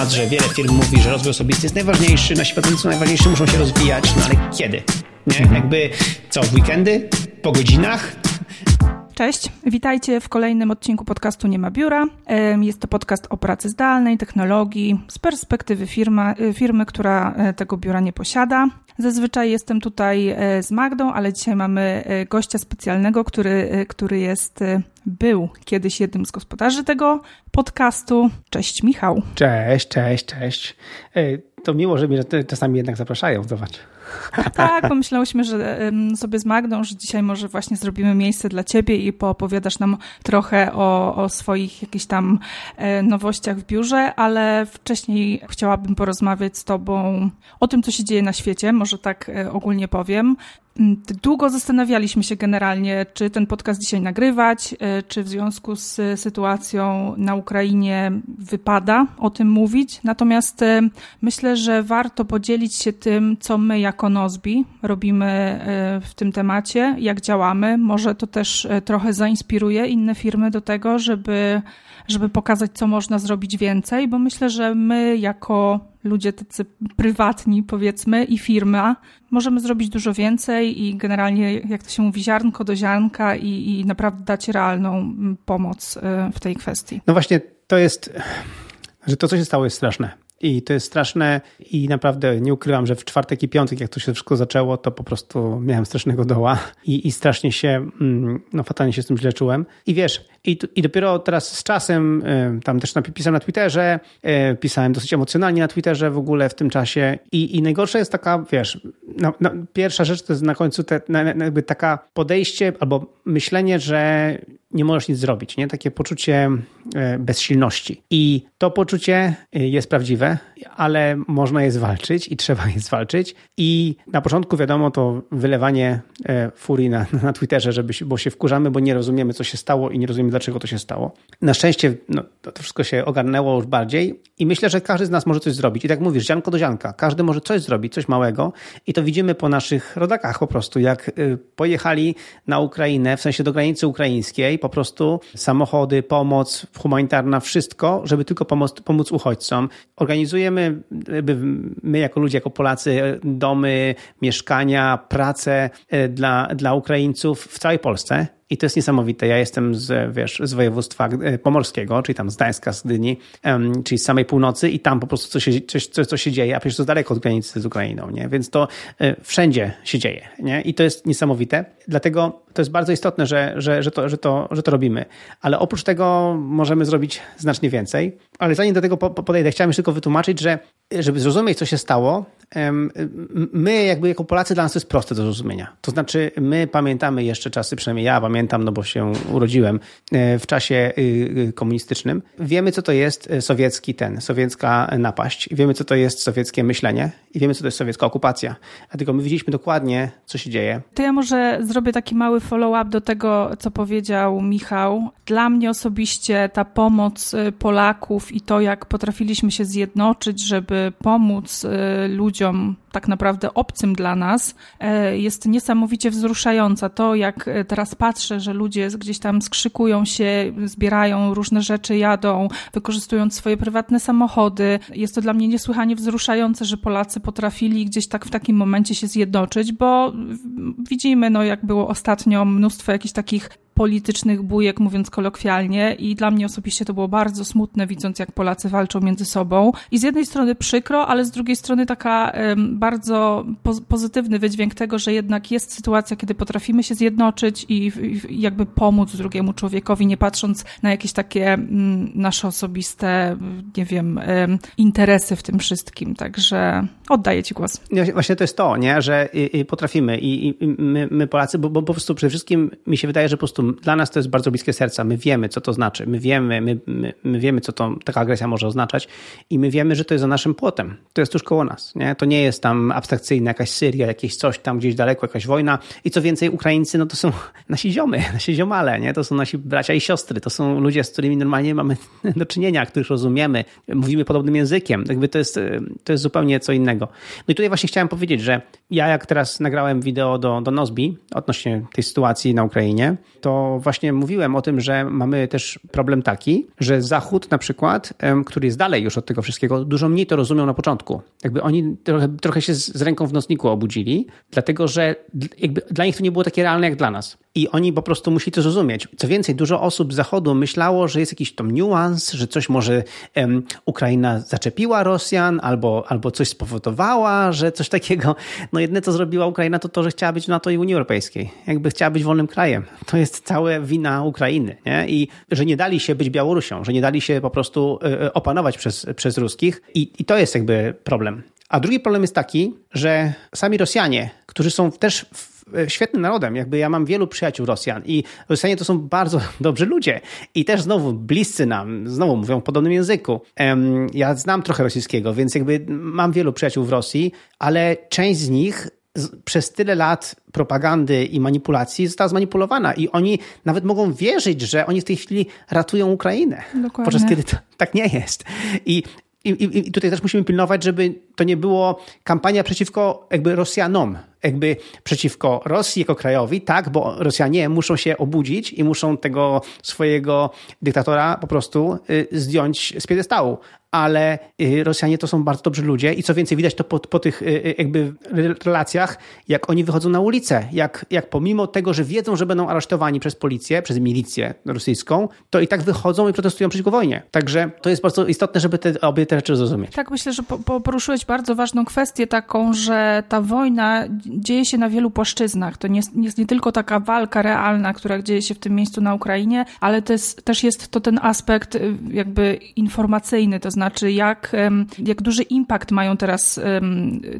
temat, że wiele firm mówi, że rozwój osobisty jest najważniejszy, nasi pracownicy są najważniejsi, muszą się rozwijać, no ale kiedy? Nie? Mhm. Jakby co, w weekendy? Po godzinach? Cześć, witajcie w kolejnym odcinku podcastu Nie ma biura. Jest to podcast o pracy zdalnej, technologii z perspektywy firma, y, firmy, która e, tego biura nie posiada. Zazwyczaj jestem tutaj e, z Magdą, ale dzisiaj mamy e, gościa specjalnego, który, który jest, był kiedyś jednym z gospodarzy tego podcastu. Cześć Michał. Cześć, cześć, cześć. To miło, że mnie czasami jednak zapraszają, zobacz. Tak, pomyślałyśmy że sobie z Magdą, że dzisiaj może właśnie zrobimy miejsce dla ciebie i poopowiadasz nam trochę o, o swoich jakichś tam e, nowościach w biurze, ale wcześniej chciałabym porozmawiać z tobą o tym, co się dzieje na świecie, może tak e, ogólnie powiem. Mm, długo zastanawialiśmy się generalnie, czy ten podcast dzisiaj nagrywać, e, czy w związku z sytuacją na Ukrainie wypada o tym mówić. Natomiast e, myślę, że warto podzielić się tym, co my jako Nozbi robimy e, w tym temacie, jak działamy. Może to też trochę zainspiruje inne firmy do tego, żeby, żeby pokazać, co można zrobić więcej, bo myślę, że my jako ludzie tacy prywatni, powiedzmy, i firma, możemy zrobić dużo więcej i generalnie, jak to się mówi, ziarnko do ziarnka i, i naprawdę dać realną mm, pomoc y, w tej kwestii. No właśnie, to jest, że to, co się stało, jest straszne. I to jest straszne i naprawdę nie ukrywam, że w czwartek i piątek, jak to się wszystko zaczęło, to po prostu miałem strasznego doła i, i strasznie się, mm, no fatalnie się z tym źle czułem. I wiesz, i, i dopiero teraz z czasem, y, tam też napisałem na Twitterze, y, pisałem dosyć emocjonalnie na Twitterze w ogóle w tym czasie i, i najgorsza jest taka, wiesz, no, no, pierwsza rzecz to jest na końcu te, jakby taka podejście albo myślenie, że nie możesz nic zrobić, nie? Takie poczucie e, bezsilności. I to poczucie e, jest prawdziwe, ale można je zwalczyć i trzeba je zwalczyć. I na początku wiadomo to wylewanie e, furii na, na Twitterze, żeby, bo się wkurzamy, bo nie rozumiemy, co się stało i nie rozumiemy, dlaczego to się stało. Na szczęście no, to, wszystko się ogarnęło już bardziej i myślę, że każdy z nas może coś zrobić. I tak mówisz, ziarnko do zianka. Każdy może coś zrobić, coś małego i to widzimy po naszych rodakach po prostu, jak pojechali na Ukrainę, w sensie do granicy ukraińskiej, po prostu samochody, pomoc humanitarna, wszystko, żeby tylko pomóc, pomóc uchodźcom. Organizujemy my jako ludzie, jako Polacy domy, mieszkania, pracę e, dla, dla Ukraińców w całej Polsce. I to jest niesamowite. Ja jestem z, wiesz, z województwa e, pomorskiego, czyli tam z Gdańska, z Gdyni, um, czyli z samej północy i tam po prostu coś coś, coś, co się dzieje, a przecież to daleko od granicy z Ukrainą, nie? Więc to y, wszędzie się dzieje, nie? I to jest niesamowite. Dlatego to jest bardzo istotne, że, że, że, to, że, to, że to robimy. Ale oprócz tego możemy zrobić znacznie więcej. Ale zanim do tego podejdę, chciałem już tylko wytłumaczyć, że żeby zrozumieć, co się stało, my jakby jako Polacy dla nas to jest proste do zrozumienia. To znaczy my pamiętamy jeszcze czasy, przynajmniej ja pamiętam, no bo się urodziłem e, w czasie y, y, komunistycznym. Wiemy, co to jest e, sowiecki ten, sowiecka napaść. Wiemy, co to jest sowieckie myślenie i wiemy, co to jest sowiecka okupacja. Dlatego my widzieliśmy dokładnie, co się dzieje. To ja może zrobię taki mały follow-up do tego, co powiedział Michał. Dla mnie osobiście ta pomoc y, Polaków i to, jak potrafiliśmy się zjednoczyć, żeby pomóc ludziom, ludziom tak naprawdę obcym dla nas, e, jest niesamowicie wzruszająca. To, jak e, teraz patrzę, że ludzie gdzieś tam skrzykują się, zbierają różne rzeczy, jadą, wykorzystując swoje prywatne samochody. Jest to dla mnie niesłychanie wzruszające, że Polacy potrafili gdzieś tak w takim momencie się zjednoczyć, bo widzimy, no jak było ostatnio, mnóstwo jakichś takich politycznych bujek, mówiąc kolokwialnie, i dla mnie osobiście to było bardzo smutne, widząc jak Polacy walczą między sobą. I z jednej strony przykro, ale z drugiej strony taka bardzo po pozytywny wydźwięk tego, że jednak jest sytuacja, kiedy potrafimy się zjednoczyć i, jakby pomóc drugiemu człowiekowi, nie patrząc na jakieś takie um, nasze osobiste, nie wiem, interesy w tym wszystkim. Także oddaję Ci głos. Właśnie to jest to, nie? że potrafimy i, i my, my Polacy, bo, bo po prostu przede wszystkim mi się wydaje, że po prostu dla nas to jest bardzo bliskie serca. My wiemy, co to znaczy. My wiemy, my, my, my, wiemy, co to taka agresja może oznaczać i my wiemy, że to jest za naszym płotem. To jest tuż koło nas. Nie? To nie jest tam tam abstrakcyjne, jakaś Syria, jakieś coś tam gdzieś daleko, jakaś wojna i co więcej Ukraińcy, no to są nasi ziomy, nasi ziomale, nie? To są nasi bracia i siostry, to są ludzie, z którymi normalnie mamy do czynienia, których rozumiemy, mówimy podobnym językiem, jakby to jest, to jest zupełnie co innego. No i tutaj właśnie chciałem powiedzieć, że ja jak teraz nagrałem wideo do, do Nozbi odnośnie tej sytuacji na Ukrainie, to właśnie mówiłem o tym, że mamy też problem taki, że Zachód na przykład, który jest dalej już od tego wszystkiego, dużo mniej to rozumiał na początku. Jakby oni trochę, trochę się z ręką w nocniku obudzili, dlatego że jakby dla nich to nie było takie realne jak dla nas. I oni po prostu musieli to zrozumieć. Co więcej, dużo osób z Zachodu myślało, że jest jakiś tam niuans, że coś może um, Ukraina zaczepiła Rosjan albo, albo coś spowodowała, że coś takiego. No jedne, co zrobiła Ukraina, to to, że chciała być w NATO i Unii Europejskiej. Jakby chciała być wolnym krajem. To jest całe wina Ukrainy. Nie? I że nie dali się być Białorusią, że nie dali się po prostu y, opanować przez, przez ruskich. I, I to jest jakby problem. A drugi problem jest taki, że sami Rosjanie, którzy są też świetnym narodem. Jakby ja mam wielu przyjaciół Rosjan i Rosjanie to są bardzo dobrzy ludzie i też znowu bliscy nam, znowu mówią w podobnym języku. Ja znam trochę rosyjskiego, więc jakby mam wielu przyjaciół w Rosji, ale część z nich przez tyle lat propagandy i manipulacji została zmanipulowana i oni nawet mogą wierzyć, że oni w tej chwili ratują Ukrainę. Dokładnie. Podczas kiedy to tak nie jest. I i, i, I, tutaj też musimy pilnować, żeby to nie było kampania przeciwko jakby Rosjanom, jakby przeciwko Rosji jako krajowi, tak, bo Rosjanie muszą się obudzić i muszą tego swojego dyktatora po prostu y, zdjąć z piedestału ale y, Rosjanie to są bardzo dobrzy ludzie i co więcej widać to po, po tych y, jakby relacjach, jak oni wychodzą na ulicę, jak, jak pomimo tego, że wiedzą, że będą aresztowani przez policję, przez milicję rosyjską, to i tak wychodzą i protestują przeciwko wojnie. Także to jest bardzo istotne, żeby te, obie te rzeczy zrozumieć. Tak, myślę, że po, poruszyłeś bardzo ważną kwestię taką, że ta wojna dzieje się na wielu płaszczyznach. To nie jest nie tylko taka walka realna, która dzieje się w tym miejscu na Ukrainie, ale to jest, też jest to ten aspekt jakby informacyjny, to znaczy jak, jak duży impact mają teraz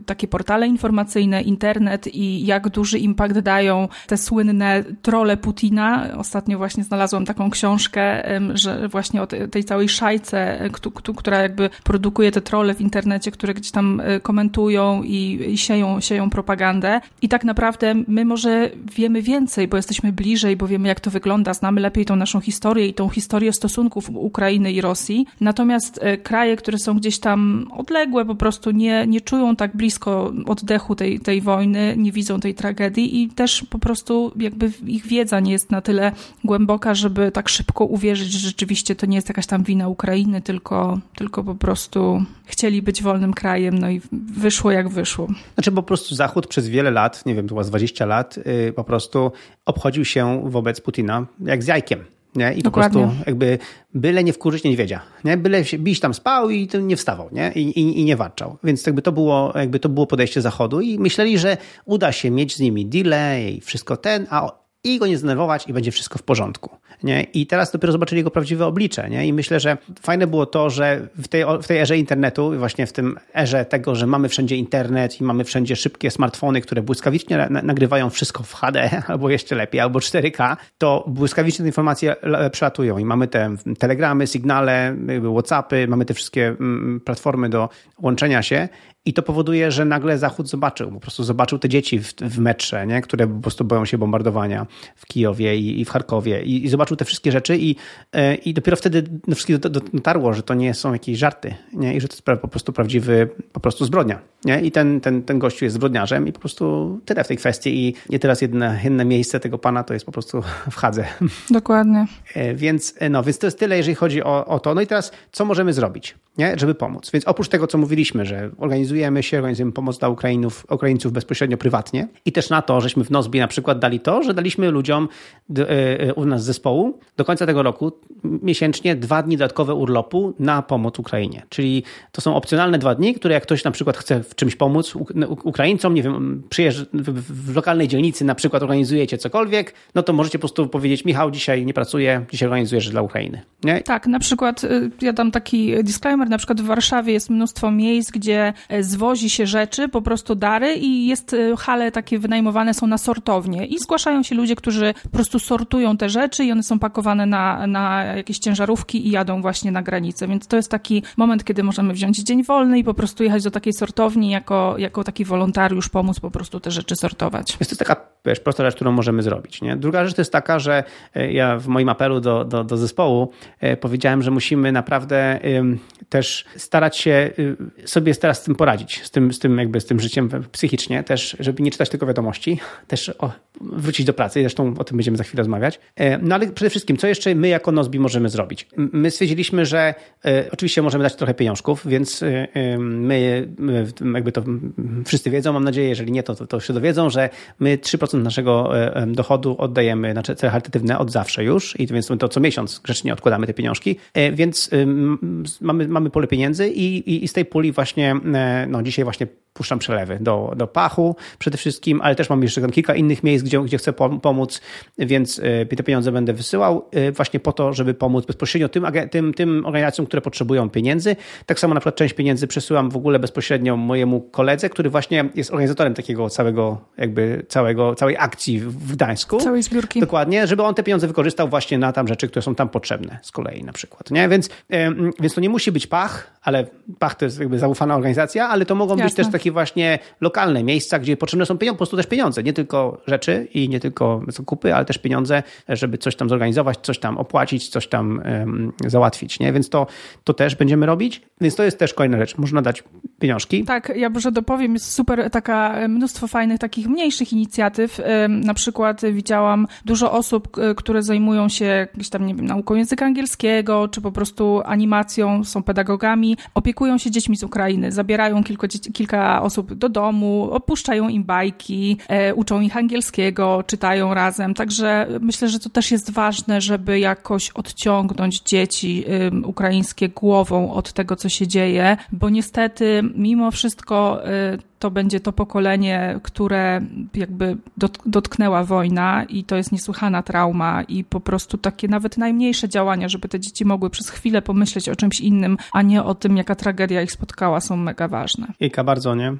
takie portale informacyjne, internet i jak duży impact dają te słynne trole Putina. Ostatnio właśnie znalazłam taką książkę, że właśnie o tej całej szajce, która jakby produkuje te trole w internecie, które gdzieś tam e, komentują i, sieją, sieją propagandę. I tak naprawdę my może wiemy więcej, bo jesteśmy bliżej, bo wiemy jak to wygląda, znamy lepiej tą naszą historię i tą historię stosunków Ukrainy i Rosji. Natomiast e, kraje, które są gdzieś tam odległe, po prostu nie, nie czują tak blisko oddechu tej, tej wojny, nie widzą tej tragedii i też po prostu jakby ich wiedza nie jest na tyle głęboka, żeby tak szybko uwierzyć, że rzeczywiście to nie jest jakaś tam wina Ukrainy, tylko, tylko po prostu chcieli być wolnym krajem, no i wyszło jak wyszło. Znaczy po prostu Zachód przez wiele lat, nie wiem, to było 20 lat, yy, po prostu obchodził się wobec Putina jak z jajkiem. Nie? I Dokładnie. po prostu jakby byle nie wkurzyć niedźwiedzia. Nie? Byle biś tam spał i nie wstawał nie? I, i, i nie warczał. Więc jakby to, było, jakby to było podejście Zachodu i myśleli, że uda się mieć z nimi delay i wszystko ten, a i go nie zdenerwować i będzie wszystko w porządku. Nie? I teraz dopiero zobaczyli jego prawdziwe oblicze. Nie? I myślę, że fajne było to, że w tej, w tej erze internetu, właśnie w tym erze tego, że mamy wszędzie internet i mamy wszędzie szybkie smartfony, które błyskawicznie na, nagrywają wszystko w HD, albo jeszcze lepiej, albo 4K, to błyskawicznie te informacje przelatują i mamy te telegramy, sygnale, Whatsappy, mamy te wszystkie mm, platformy do łączenia się i to powoduje, że nagle Zachód zobaczył, po prostu zobaczył te dzieci w, w metrze, nie? które po prostu boją się bombardowania w Kijowie i, i w Charkowie i, i, zobaczył te wszystkie rzeczy i, e, i dopiero wtedy do wszystkich dotarło, że to nie są jakieś żarty nie? i że to jest po prostu prawdziwy, po prostu zbrodnia. Nie? I ten, ten, ten gościu jest zbrodniarzem i po prostu tyle w tej kwestii i nie teraz jedne, jedne miejsce tego pana to jest po prostu w Hadze. Dokładnie. E, więc, e, no, więc to jest tyle, jeżeli chodzi o, o to. No i teraz co możemy zrobić, nie? żeby pomóc? Więc oprócz tego, co mówiliśmy, że organizujemy organizujemy się, organizujemy pomoc dla Ukrainów, Ukraińców bezpośrednio prywatnie i też na to, żeśmy w Nozbi na przykład dali to, że daliśmy ludziom e, e, u nas z zespołu do końca tego roku miesięcznie dwa dni dodatkowe urlopu na pomoc Ukrainie. Czyli to są opcjonalne dwa dni, które jak ktoś na przykład chce w czymś pomóc Ukraińcom, nie wiem, przyjeżdża w lokalnej dzielnicy na przykład organizujecie cokolwiek, no to możecie po prostu powiedzieć Michał, dzisiaj nie pracuję, dzisiaj organizujesz dla Ukrainy. Nie? Tak, na przykład y, ja dam taki disclaimer, na przykład w Warszawie jest mnóstwo miejsc, gdzie zwozi się rzeczy, po prostu dary i jest hale takie wynajmowane są na sortownie i zgłaszają się ludzie, którzy po prostu sortują te rzeczy i one są pakowane na, na jakieś ciężarówki i jadą właśnie na granicę, więc to jest taki moment, kiedy możemy wziąć dzień wolny i po prostu jechać do takiej sortowni jako, jako taki wolontariusz, pomóc po prostu te rzeczy sortować. Jest to taka wiesz, prosta rzecz, którą możemy zrobić. Nie? Druga rzecz to jest taka, że e, ja w moim apelu do, do, do zespołu e, powiedziałem, że musimy naprawdę też starać się y, sobie teraz z tym poradzić, z tym, z tym jakby z tym życiem psychicznie, też, żeby nie czytać tylko wiadomości, też o, wrócić do pracy, zresztą o tym będziemy za chwilę rozmawiać. E, no ale przede wszystkim, co jeszcze my jako Nozbi możemy zrobić? My stwierdziliśmy, że oczywiście możemy dać trochę pieniążków, więc my, jakby to wszyscy wiedzą, mam nadzieję, jeżeli nie, to, to, to się dowiedzą, że my 3% naszego e, dochodu oddajemy na cele charytatywne od zawsze już i więc to co miesiąc grzecznie odkładamy te pieniążki, e, więc mamy, mamy pole pieniędzy i, i, i z tej puli właśnie, e, no dzisiaj właśnie puszczam przelewy do, do Pachu przede wszystkim, ale też mam jeszcze tam kilka innych miejsc, gdzie, gdzie chcę pomóc, więc te pieniądze będę wysyłał właśnie po to, żeby pomóc bezpośrednio tym, tym, tym organizacjom, które potrzebują pieniędzy. Tak samo na przykład część pieniędzy przesyłam w ogóle bezpośrednio mojemu koledze, który właśnie jest organizatorem takiego całego, jakby całego, całej akcji w Gdańsku. Całej zbiórki. Dokładnie, żeby on te pieniądze wykorzystał właśnie na tam rzeczy, które są tam potrzebne z kolei na przykład. Nie? Więc, więc to nie musi być Pach, ale Pach to jest jakby zaufana organizacja, ale to mogą Jasne. być też takie właśnie lokalne miejsca, gdzie potrzebne są pieniądze, po prostu też pieniądze, nie tylko rzeczy i nie tylko zakupy, ale też pieniądze, żeby coś tam zorganizować, coś tam opłacić, coś tam um, załatwić. Nie? Więc to, to też będziemy robić. Więc to jest też kolejna rzecz. Można dać pieniążki. Tak, ja może dopowiem, jest super taka e, mnóstwo fajnych takich mniejszych inicjatyw. Na przykład widziałam dużo osób, które zajmują się gdzieś tam, nie wiem, nauką języka angielskiego, czy po prostu animacją, są pedagogami, opiekują się dziećmi z Ukrainy, zabierają kilka, osób do domu, opuszczają im bajki, e, uczą ich angielskiego, czytają razem. Także myślę, że to też jest ważne, żeby jakoś odciągnąć dzieci ukraińskie głową od tego, co się dzieje, bo niestety mimo wszystko y, to będzie to pokolenie, które jakby dotknęła wojna i to jest niesłychana trauma i po prostu takie nawet najmniejsze działania, żeby te dzieci mogły przez chwilę pomyśleć o czymś innym, a nie o tym, jaka tragedia ich spotkała, są mega ważne. Ika, bardzo, nie?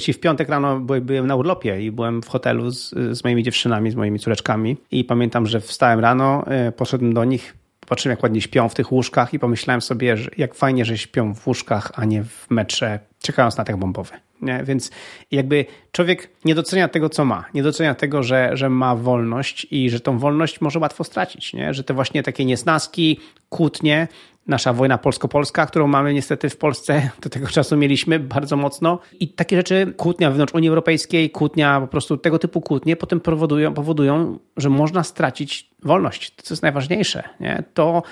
Ci, w piątek rano byłem na urlopie i byłem w hotelu z, z moimi dziewczynami, z moimi córeczkami i pamiętam, że wstałem rano, e, poszedłem do nich, Patrzyłem, jak ładnie śpią w tych łóżkach i pomyślałem sobie, że jak fajnie, że śpią w łóżkach, a nie w metrze, czekając na atak bombowy. Nie? Więc jakby człowiek nie docenia tego, co ma. Nie docenia tego, że, że ma wolność i że tą wolność może łatwo stracić. Nie? Że te właśnie takie niesnaski, kłótnie, nasza wojna polsko-polska, którą mamy niestety w Polsce, do tego czasu mieliśmy bardzo mocno. I takie rzeczy, kłótnia wewnątrz Unii Europejskiej, kłótnia, po prostu tego typu kłótnie potem powodują, powodują że można stracić wolność. To, co jest najważniejsze. Nie? To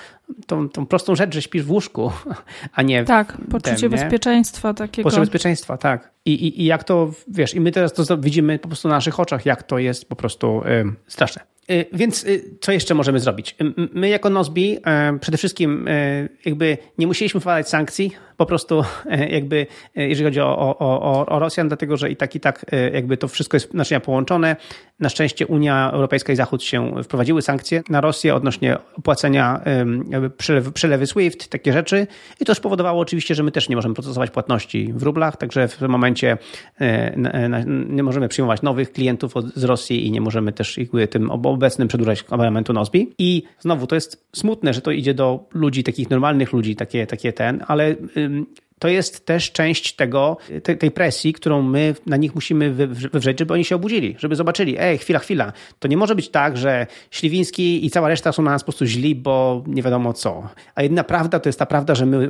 tą, tą prostą rzecz, że śpisz w łóżku, a nie Tak, poczucie tem, bezpieczeństwa takiego. Poczucie bezpieczeństwa, tak. I, i, I jak to, wiesz, i my teraz to widzimy po prostu na naszych oczach, jak to jest po prostu y, straszne. Y, więc y, co jeszcze możemy zrobić? My jako Nozbi przede wszystkim jakby nie musieliśmy wprowadzać sankcji, po prostu jakby jeżeli chodzi o, o, o, o Rosjan, dlatego że i tak i tak jakby to wszystko jest naczynia połączone. Na szczęście Unia Europejska i Zachód się wprowadziły sankcje na Rosję odnośnie opłacenia przelewy, przelewy SWIFT, takie rzeczy i to spowodowało oczywiście, że my też nie możemy procesować płatności w rublach, także w tym momencie nie możemy przyjmować nowych klientów z Rosji i nie możemy też jakby tym obecnym przedłużać abonamentu Nozbi. I znowu to jest smutne, że to idzie do ludzi, takich normalnych ludzi, takie, takie ten, ale to jest też część tego, tej, presji, którą my na nich musimy wywrzeć, żeby oni się obudzili, żeby zobaczyli, ej, chwila, chwila, to nie może być tak, że Śliwiński i cała reszta są na nas po prostu źli, bo nie wiadomo co. A jedna prawda to jest ta prawda, że my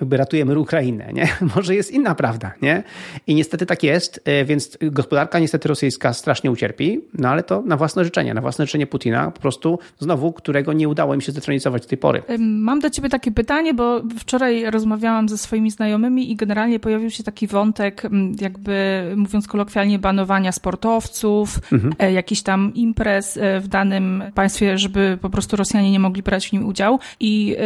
jakby ratujemy Ukrainę, nie? Może jest inna prawda, nie? I niestety tak jest, e, więc gospodarka niestety rosyjska strasznie ucierpi, no ale to na własne życzenie, na własne życzenie Putina, po prostu znowu, którego nie udało im się zdetronizować do tej pory. Mam do ciebie takie pytanie, bo wczoraj rozmawiałam ze swoimi znajomymi i generalnie pojawił się taki wątek, jakby mówiąc kolokwialnie, banowania sportowców, mhm. E, jakichś tam imprez e, w danym państwie, żeby po prostu Rosjanie nie mogli brać w nim udziału. I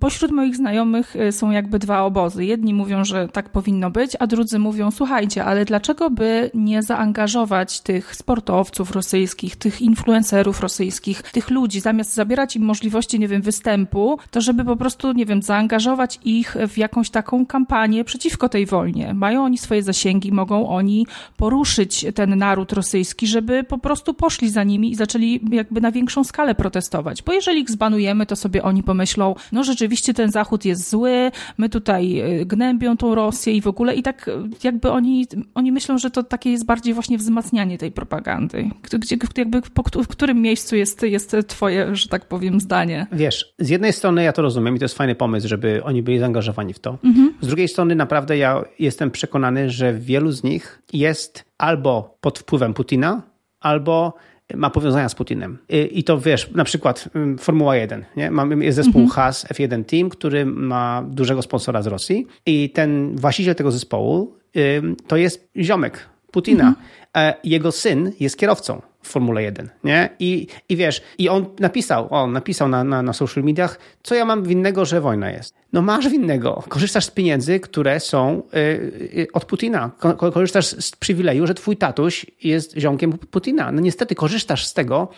pośród moich znajomych e, są jakby dwa obozy. Jedni mówią, że tak powinno być, a drudzy mówią, słuchajcie, ale dlaczego by nie zaangażować tych sportowców rosyjskich, tych influencerów rosyjskich, tych ludzi, zamiast zabierać im możliwości, nie wiem, występu, to żeby po prostu, nie wiem, zaangażować ich w jakąś jakąś taką kampanię przeciwko tej wojnie. Mają oni swoje zasięgi, mogą oni poruszyć ten naród rosyjski, żeby po prostu poszli za nimi i zaczęli jakby na większą skalę protestować. Bo jeżeli ich zbanujemy, to sobie oni pomyślą, no rzeczywiście ten Zachód jest zły, my tutaj e, gnębią tą Rosję i w ogóle i tak e, jakby oni, oni myślą, że to takie jest bardziej właśnie wzmacnianie tej propagandy. Gdzie, jakby w którym miejscu jest, jest twoje, że tak powiem, zdanie? Wiesz, z jednej strony ja to rozumiem i to jest fajny pomysł, żeby oni byli zaangażowani w to. Mhm. Z drugiej strony naprawdę ja jestem przekonany, że wielu z nich jest albo pod wpływem Putina, albo ma powiązania z Putinem. I, to wiesz, na przykład Formuła 1. Nie? Mamy, jest zespół mhm. Haas F1 Team, który ma dużego sponsora z Rosji i ten właściciel tego zespołu to jest ziomek Putina. Mhm. E, jego syn jest kierowcą w Formule 1, nie? I, i wiesz, i on napisał, on napisał na, na, na social mediach, co ja mam winnego, że wojna jest. No masz winnego. Korzystasz z pieniędzy, które są yy, od Putina. Korzystasz z przywileju, że twój tatuś jest ziomkiem Putina. No niestety korzystasz z tego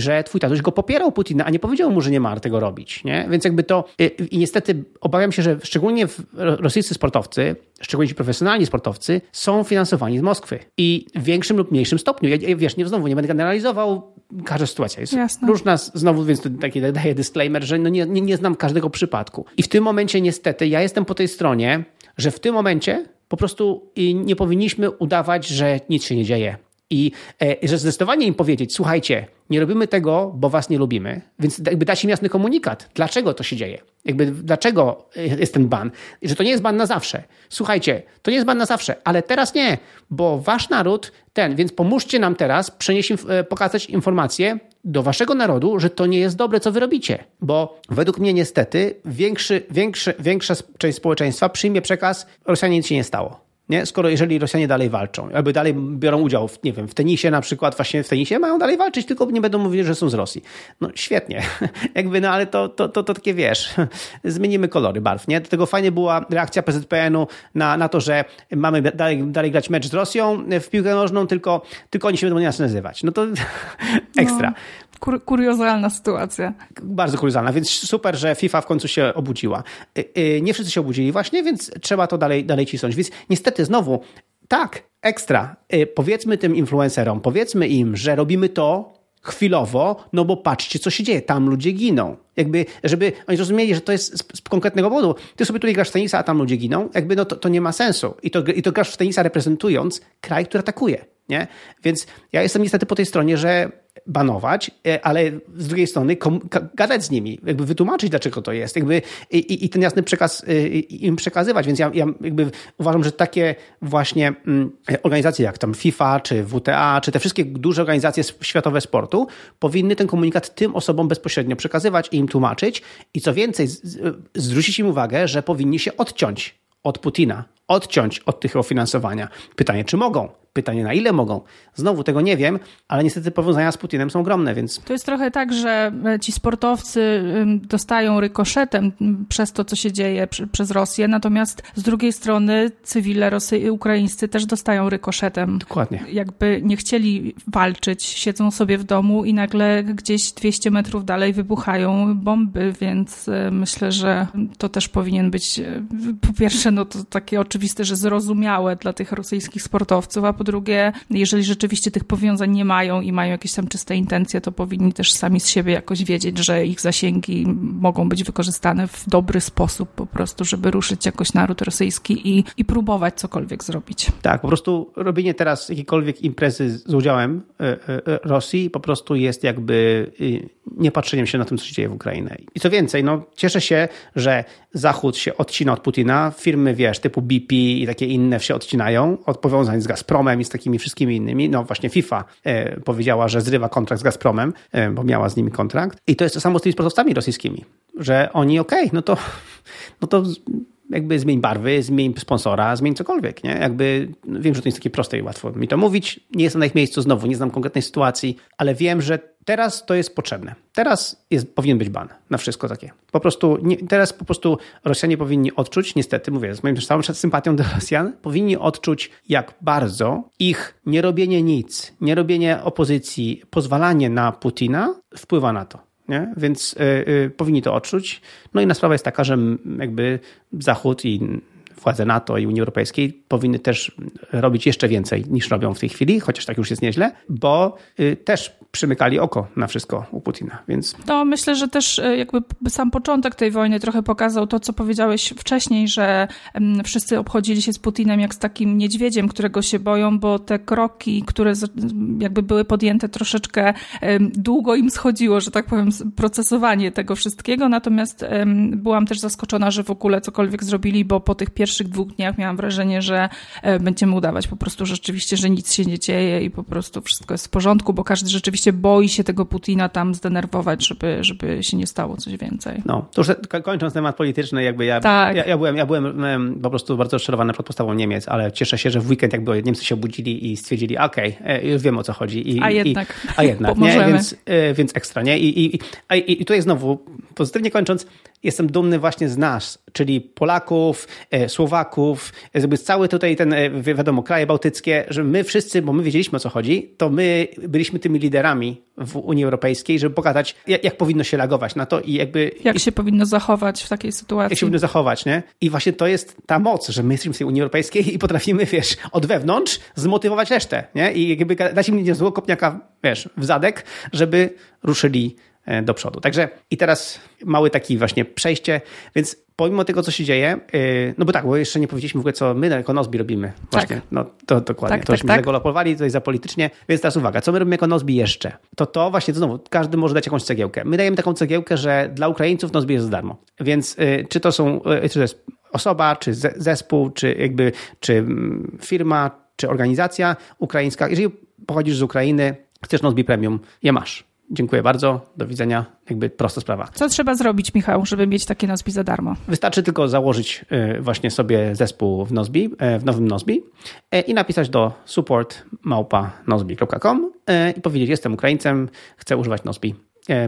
że twój tatuś go popierał Putina, a nie powiedział mu, że nie ma tego robić. Nie? Więc jakby to y, i niestety obawiam się, że szczególnie rosyjscy sportowcy, szczególnie ci profesjonalni sportowcy, są finansowani z Moskwy i w większym lub mniejszym stopniu. Ja, wiesz, nie, znowu nie będę generalizował, każda sytuacja jest Jasne. różna, znowu, więc to taki daję disclaimer, że no nie, nie, nie znam każdego przypadku. I w tym momencie niestety ja jestem po tej stronie, że w tym momencie po prostu nie powinniśmy udawać, że nic się nie dzieje i e, że zdecydowanie im powiedzieć, słuchajcie, nie robimy tego, bo was nie lubimy, więc jakby dać im jasny komunikat, dlaczego to się dzieje, jakby dlaczego e, jest ten ban, że to nie jest ban na zawsze. Słuchajcie, to nie jest ban na zawsze, ale teraz nie, bo wasz naród ten, więc pomóżcie nam teraz przenieść, e, pokazać informację do waszego narodu, że to nie jest dobre, co wy robicie, bo według mnie niestety większy, większy, większa część społeczeństwa przyjmie przekaz, Rosjanie nic się nie stało. Nie? Skoro jeżeli Rosjanie dalej walczą, albo dalej biorą udział w, nie wiem, w tenisie na przykład, właśnie w tenisie mają dalej walczyć, tylko nie będą mówić, że są z Rosji. No świetnie. Jakby, no ale to, to, to, to takie wiesz, zmienimy kolory barw, nie? Do tego fajnie była reakcja PZPN-u na, na to, że mamy dalej, dalej grać mecz z Rosją w piłkę nożną, tylko, tylko oni się będą nas nazywać. No to ekstra. No. Kur kuriozalna sytuacja. Bardzo kuriozalna, więc super, że FIFA w końcu się obudziła. Y, y, nie wszyscy się obudzili właśnie, więc trzeba to dalej, dalej cisnąć. Więc niestety znowu, tak, ekstra. Y, powiedzmy tym influencerom, powiedzmy im, że robimy to chwilowo, no bo patrzcie, co się dzieje. Tam ludzie giną. Jakby, żeby oni zrozumieli, że to jest z, z konkretnego powodu. Ty sobie tutaj grasz w tenisa, a tam ludzie giną. Jakby, no to, to nie ma sensu. I to, I to grasz w tenisa reprezentując kraj, który atakuje. Nie? Więc ja jestem niestety po tej stronie, że banować, e, ale z drugiej strony gadać z nimi, jakby wytłumaczyć, dlaczego to jest, jakby i, i ten jasny przekaz e, im przekazywać. Więc ja, ja jakby uważam, że takie właśnie mm, organizacje jak tam FIFA, czy WTA, czy te wszystkie duże organizacje światowe sportu powinny ten komunikat tym osobom bezpośrednio przekazywać i im tłumaczyć. I co więcej, zwrócić im uwagę, że powinni się odciąć od Putina, odciąć od tych finansowania. Pytanie, czy mogą? Pytanie, na ile mogą? Znowu tego nie wiem, ale niestety powiązania z Putinem są ogromne, więc. To jest trochę tak, że e, ci sportowcy dostają rykoszetem przez to, co się dzieje przez Rosję, natomiast z drugiej strony cywile Rosy, ukraińscy też dostają rykoszetem. Dokładnie. Jakby nie chcieli walczyć, siedzą sobie w domu i nagle gdzieś 200 metrów dalej wybuchają bomby, więc e, myślę, że to też powinien być e, po pierwsze, no to takie oczywiste, że zrozumiałe dla tych rosyjskich sportowców, a po drugie, jeżeli rzeczywiście tych powiązań nie mają i mają jakieś tam czyste intencje, to powinni też sami z siebie jakoś wiedzieć, że ich zasięgi mogą być wykorzystane w dobry sposób po prostu, żeby ruszyć jakoś naród rosyjski i, i próbować cokolwiek zrobić. Tak, po prostu robienie teraz jakiejkolwiek imprezy z udziałem e, e, Rosji po prostu jest jakby y, nie patrzeniem się na tym, co się dzieje w Ukrainie. I co więcej, no, cieszę się, że Zachód się odcina od Putina, firmy, wiesz, typu BP i takie inne się odcinają od powiązań z Gazpromem, i z takimi wszystkimi innymi. No właśnie FIFA e, powiedziała, że zrywa kontrakt z Gazpromem, e, bo miała z nimi kontrakt. I to jest to samo z tymi sportowcami rosyjskimi, że oni okej, okay, no to, no to jakby zmień barwy, zmień sponsora, zmień cokolwiek, nie? Jakby wiem, że to jest takie proste i łatwo mi to mówić. Nie jestem na ich miejscu znowu, nie znam konkretnej sytuacji, ale wiem, że teraz to jest potrzebne. Teraz jest, powinien być ban na wszystko takie. Po prostu, nie, teraz po prostu Rosjanie powinni odczuć, niestety, mówię, z moją całą sympatią do Rosjan, powinni odczuć, jak bardzo ich nierobienie nic, nierobienie opozycji, pozwalanie na Putina wpływa na to. Nie? więc y, y, powinni to odczuć. No i na sprawa jest taka, że jakby Zachód i władze NATO i Unii Europejskiej powinny też robić jeszcze więcej niż robią w tej chwili, chociaż tak już jest nieźle, bo y, też przymykali oko na wszystko u Putina, więc... To myślę, że też y, jakby sam początek tej wojny trochę pokazał to, co powiedziałeś wcześniej, że wszyscy obchodzili się z Putinem jak z takim niedźwiedziem, którego się boją, bo te kroki, które jakby były podjęte troszeczkę długo im schodziło, że tak powiem, procesowanie tego wszystkiego, natomiast byłam też zaskoczona, że w ogóle cokolwiek zrobili, bo po tych pierwszych pierwszych dwóch dniach miałam wrażenie, że e, będziemy udawać po prostu rzeczywiście, że nic się nie dzieje i po prostu wszystko jest w porządku, bo każdy rzeczywiście boi się tego Putina tam zdenerwować, żeby, żeby się nie stało coś więcej. No, to już kończąc temat polityczny, jakby ja, tak. ja, ja, byłem, ja byłem po prostu bardzo rozczarowany pod postawą Niemiec, ale cieszę się, że w weekend jakby Niemcy się obudzili i stwierdzili, okej, okay, e, już wiem o co chodzi. I, a jednak. I, a jednak, nie? Więc, e, więc ekstra, nie? I, i, i, I tutaj znowu, pozytywnie kończąc, jestem dumny właśnie z nas, czyli Polaków, e, Słowaków, jakby cały tutaj ten, wiadomo, kraje bałtyckie, że my wszyscy, bo my wiedzieliśmy o co chodzi, to my byliśmy tymi liderami w Unii Europejskiej, żeby pokazać, jak, jak powinno się reagować na to i jakby... Jak się powinno zachować w takiej sytuacji. Jak się powinno zachować, nie? I właśnie to jest ta moc, że my jesteśmy w tej Unii Europejskiej i potrafimy, wiesz, od wewnątrz zmotywować resztę, nie? I jakby dać im niezłego kopniaka, wiesz, w zadek, żeby ruszyli do przodu. Także i teraz mały taki właśnie przejście, więc pomimo tego, co się dzieje, e, no bo tak, bo jeszcze nie powiedzieliśmy w ogóle, co my jako Nozbi robimy. Właśnie, tak. no to dokładnie. Tak, to żeśmy tak, zagolopowali tutaj za politycznie, więc teraz uwaga, co my robimy jako Nozbi jeszcze? To to właśnie, to znowu, każdy może dać jakąś cegiełkę. My dajemy taką cegiełkę, że dla Ukraińców Nozbi jest za darmo. Więc e, czy to są, czy to jest osoba, czy zespół, czy jakby, czy mm, firma, czy organizacja ukraińska, jeżeli pochodzisz z Ukrainy, chcesz Nozbi Premium, je masz. Dziękuję bardzo, do widzenia. Jakby prosta sprawa. Co trzeba zrobić, Michał, żeby mieć takie Nozbi za darmo? Wystarczy tylko założyć y, właśnie sobie zespół w Nozbi, y, w nowym Nozbi y, i napisać do support małpa nozbi.com i powiedzieć, jestem Ukraińcem, chcę używać Nozbi.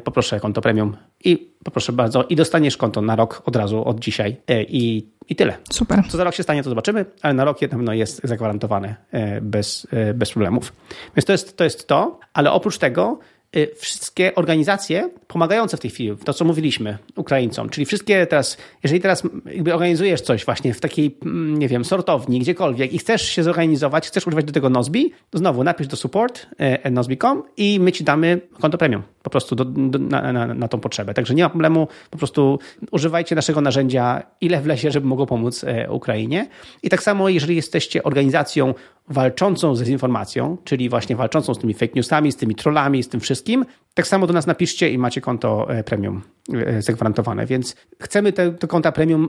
Poproszę konto premium i poproszę bardzo i dostaniesz konto na rok od razu, od dzisiaj i, i tyle. Super. Co za rok się stanie, to zobaczymy, ale na rok na pewno jest zagwarantowane bez, bez problemów. Więc to jest, to jest to, ale oprócz tego wszystkie organizacje pomagające w tej chwili, to co mówiliśmy Ukraińcom, czyli wszystkie teraz, jeżeli teraz jakby organizujesz coś właśnie w takiej, mm, nie wiem, sortowni, gdziekolwiek i chcesz się zorganizować, chcesz używać do tego Nozbi, to znowu napisz do support e, nozbi.com i my ci damy konto premium po prostu do, do, na, na, na, tą potrzebę. Także nie ma problemu, po prostu używajcie naszego narzędzia ile wlezie, żeby mogło pomóc e, Ukrainie. I tak samo, jeżeli jesteście organizacją walczącą z dezinformacją, czyli właśnie walczącą z tymi fake newsami, z tymi trollami, z tym wszystkim, tak samo do nas napiszcie i macie konto e, premium e, zagwarantowane. Więc chcemy te, te konta premium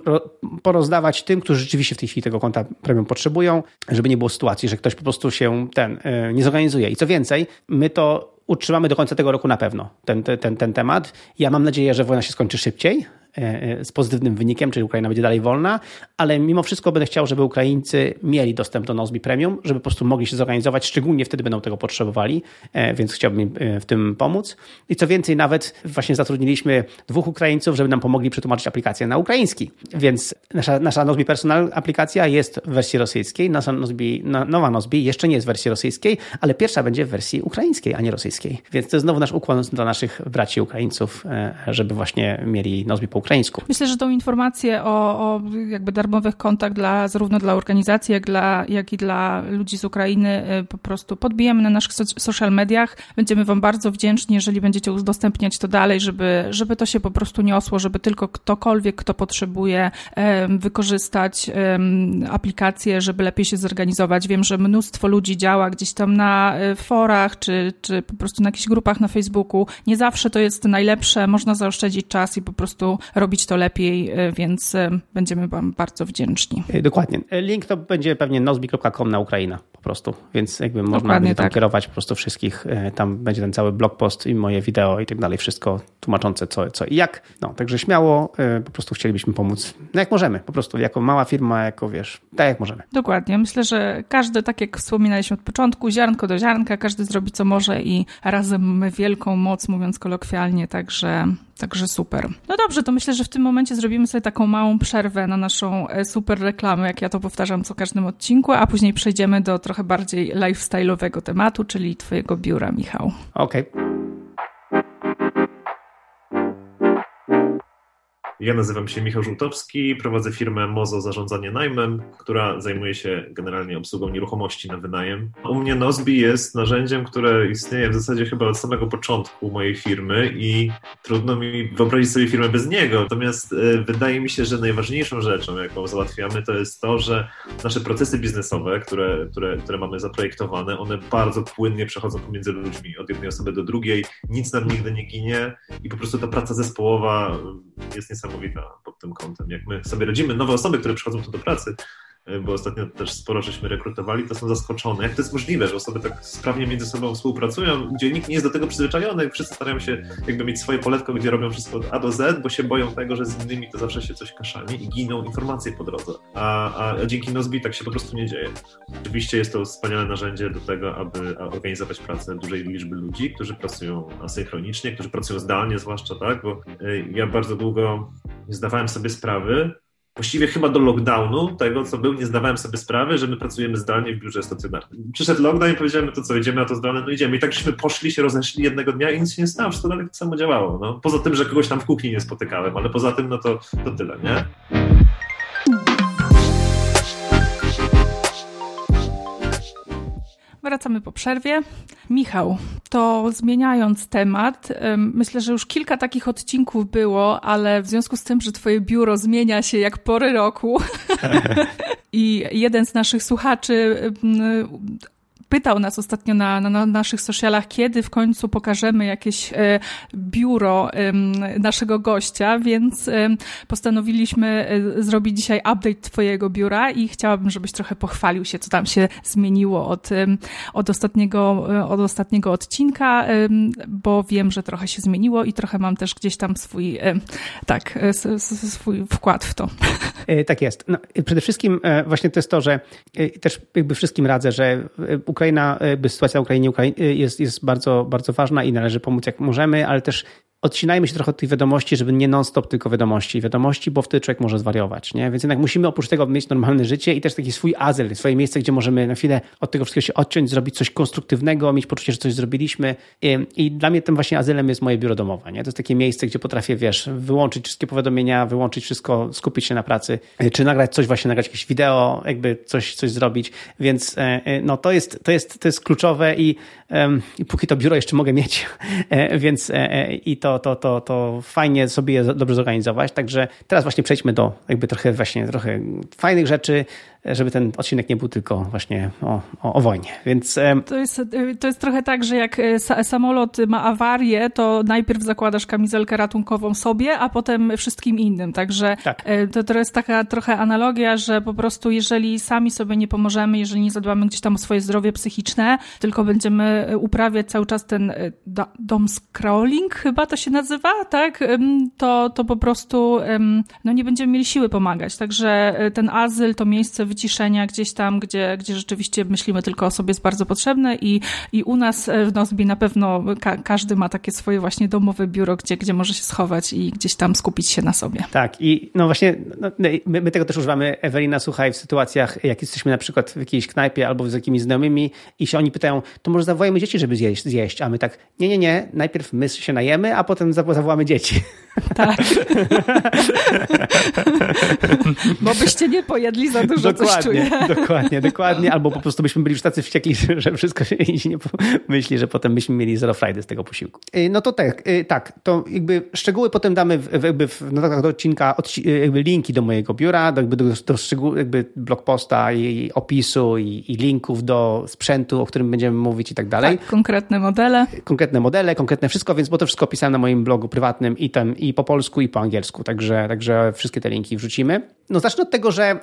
porozdawać tym, którzy rzeczywiście w tej chwili tego konta premium potrzebują, żeby nie było sytuacji, że ktoś po prostu się ten nie zorganizuje. I co więcej, my to utrzymamy do końca tego roku na pewno ten, ten, ten temat. Ja mam nadzieję, że wojna się skończy szybciej, E, e, z pozytywnym wynikiem, czyli Ukraina będzie dalej wolna, ale mimo wszystko będę chciał, żeby Ukraińcy mieli dostęp do Nozbi Premium, żeby po prostu mogli się zorganizować, szczególnie wtedy będą tego potrzebowali, e, więc chciałbym w tym pomóc. I co więcej, nawet właśnie zatrudniliśmy dwóch Ukraińców, żeby nam pomogli przetłumaczyć aplikację na ukraiński. Więc nasza, nasza Nozbi Personal aplikacja jest w wersji rosyjskiej, nasza Nozbi, nowa Nozbi jeszcze nie jest w wersji rosyjskiej, ale pierwsza będzie w wersji ukraińskiej, a nie rosyjskiej. Więc to jest znowu nasz ukłon dla naszych braci Ukraińców, żeby właśnie mieli Nozbi po ukraińsku. Myślę, że tą informację o, o jakby darmowych kontach dla, zarówno dla organizacji, jak, dla, jak i dla ludzi z Ukrainy y, po prostu podbijemy na naszych social mediach. Będziemy Wam bardzo wdzięczni, jeżeli będziecie udostępniać to dalej, żeby, żeby to się po prostu niosło, żeby tylko ktokolwiek, kto potrzebuje wykorzystać aplikację, żeby lepiej się zorganizować. Wiem, że mnóstwo ludzi działa gdzieś tam na y, forach, czy, czy po prostu na jakichś grupach na Facebooku. Nie zawsze to jest najlepsze, można zaoszczędzić czas i po prostu robić to lepiej, e, więc e, będziemy Wam bardzo wdzięczni. E, dokładnie. Link to będzie pewnie nozbi.com na Ukraina po prostu, więc jakby można Dokładnie będzie tam tak. kierować po prostu wszystkich. Tam będzie ten cały blog post i moje wideo i tak dalej, wszystko tłumaczące co, co i jak. No, także śmiało po prostu chcielibyśmy pomóc, no jak możemy, po prostu jako mała firma, jako wiesz, tak jak możemy. Dokładnie. Myślę, że każdy, tak jak wspominaliśmy od początku, ziarnko do ziarnka, każdy zrobi co może i razem mamy wielką moc, mówiąc kolokwialnie, także Także super. No dobrze, to myślę, że w tym momencie zrobimy sobie taką małą przerwę na naszą e, super reklamę, jak ja to powtarzam co każdym odcinku, a później przejdziemy do trochę bardziej lifestyle'owego tematu, czyli twojego biura, Michał. Okej. Okay. Ja nazywam się Michał Żółtowski, prowadzę firmę Mozo Zarządzanie Najmem, która zajmuje się generalnie obsługą nieruchomości na wynajem. U mnie Nozbi jest narzędziem, które istnieje w zasadzie chyba od samego początku mojej firmy i trudno mi wyobrazić sobie firmę bez niego. Natomiast e, wydaje mi się, że najważniejszą rzeczą, jaką załatwiamy, to jest to, że nasze procesy biznesowe, które, które, które mamy zaprojektowane, one bardzo płynnie przechodzą pomiędzy ludźmi, od jednej osoby do drugiej, nic nam nigdy nie ginie i po prostu ta praca zespołowa jest niesamowita pod tym kątem. Jak my sobie radzimy, nowe osoby, które przychodzą tu do pracy, bo ostatnio też sporo żeśmy rekrutowali, to są zaskoczone. Jak to jest możliwe, że osoby tak sprawnie między sobą współpracują, gdzie nikt nie jest do tego przyzwyczajony, wszyscy starają się jakby mieć swoje poletko, gdzie robią wszystko od A do Z, bo się boją tego, że z innymi to zawsze się coś kaszani i giną informacje po drodze. A, a, a dzięki Nozbi tak się po prostu nie dzieje. Oczywiście jest to wspaniałe narzędzie do tego, aby organizować pracę dużej liczby ludzi, którzy pracują asynchronicznie, którzy pracują zdalnie zwłaszcza, tak, bo e, ja bardzo długo nie zdawałem sobie sprawy, właściwie chyba do lockdownu, tego co był, nie zdawałem sobie sprawy, że my pracujemy zdalnie w biurze stacjonarnym. Przyszedł lockdown i powiedziałem, no to co, idziemy na to zdalne? No idziemy. I tak żeśmy poszli, się rozeszli jednego dnia i nic się nie stało, wszystko dalej tak samo działało. No. Poza tym, że kogoś tam w kuchni nie spotykałem, ale poza tym, no to, to tyle, nie? Wracamy po przerwie. Michał, to zmieniając temat, myślę, że już kilka takich odcinków było, ale w związku z tym, że Twoje biuro zmienia się jak pory roku i jeden z naszych słuchaczy pytał nas ostatnio na, na, naszych socialach, kiedy w końcu pokażemy jakieś e, biuro naszego gościa, więc postanowiliśmy e, zrobić dzisiaj update Twojego biura i chciałabym, żebyś trochę pochwalił się, co tam się zmieniło od, od, ostatniego, e, od ostatniego odcinka, bo wiem, że trochę się zmieniło i trochę mam też gdzieś tam swój, tak, swój wkład w to. Tak jest. No, przede wszystkim właśnie to jest to, że też jakby wszystkim radzę, że Ukraina, jakby sytuacja na Ukrainie jest, jest bardzo, bardzo ważna i należy pomóc jak możemy, ale też odcinajmy się trochę od tych wiadomości, żeby nie non-stop tylko wiadomości wiadomości, bo wtedy człowiek może zwariować, nie? Więc jednak musimy oprócz tego mieć normalne życie i też taki swój azyl, swoje miejsce, gdzie możemy na chwilę od tego wszystkiego się odciąć, zrobić coś konstruktywnego, mieć poczucie, że coś zrobiliśmy i, i dla mnie tym właśnie azylem jest moje biuro domowe, nie? To jest takie miejsce, gdzie potrafię, wiesz, wyłączyć wszystkie powiadomienia, wyłączyć wszystko, skupić się na pracy, czy nagrać coś, właśnie nagrać jakieś wideo, jakby coś, coś zrobić, więc e, e, no to jest, to jest, to jest kluczowe i, i póki to biuro jeszcze mogę mieć, e, więc i to to, to, to, fajnie sobie je dobrze zorganizować. Także teraz właśnie przejdźmy do jakby trochę właśnie trochę fajnych rzeczy, żeby ten odcinek nie był tylko właśnie o, o, o wojnie. Więc to jest, to jest trochę tak, że jak e, samolot ma awarię, to najpierw zakładasz kamizelkę ratunkową sobie, a potem wszystkim innym. Także tak. E, to, to jest taka trochę analogia, że po prostu jeżeli sami sobie nie pomożemy, jeżeli nie zadbamy gdzieś tam o swoje zdrowie psychiczne, tylko będziemy uprawiać cały czas ten e, dom scrolling, chyba to się nazywa, tak? To, to po prostu no nie będziemy mieli siły pomagać. Także ten azyl, to miejsce wyciszenia gdzieś tam, gdzie, gdzie rzeczywiście myślimy tylko o sobie jest bardzo potrzebne i, i u nas e, w Nozbi na pewno ka każdy ma takie swoje właśnie domowe biuro, gdzie, gdzie może się schować i gdzieś tam skupić się na sobie. Tak i no właśnie no, no my, my, tego też używamy, Ewelina, słuchaj, w sytuacjach, jak jesteśmy na przykład w jakiejś knajpie albo z jakimiś znajomymi i się oni pytają, to może zawołajmy dzieci, żeby zjeść, zjeść, a my tak, nie, nie, nie, najpierw my się najemy, a potem zawołamy dzieci. Tak. Bo byście nie pojedli za dużo, dokładnie, dokładnie, dokładnie. Albo po prostu byśmy byli już tacy wściekli, że wszystko się nie myśli, że potem byśmy mieli zero frajdy z tego posiłku. Y, no to tak, y, tak, to jakby szczegóły potem damy w, jakby w notatkach do odcinka, y, jakby linki do mojego biura, do, jakby do, do szczegółów, jakby blog posta i opisu i, i, linków do sprzętu, o którym będziemy mówić i tak dalej. Tak, konkretne modele. Konkretne modele, konkretne wszystko, więc bo to wszystko opisałem na moim blogu prywatnym i tam i po polsku, i po angielsku, także, także wszystkie te linki wrzucimy. No zacznę od tego, że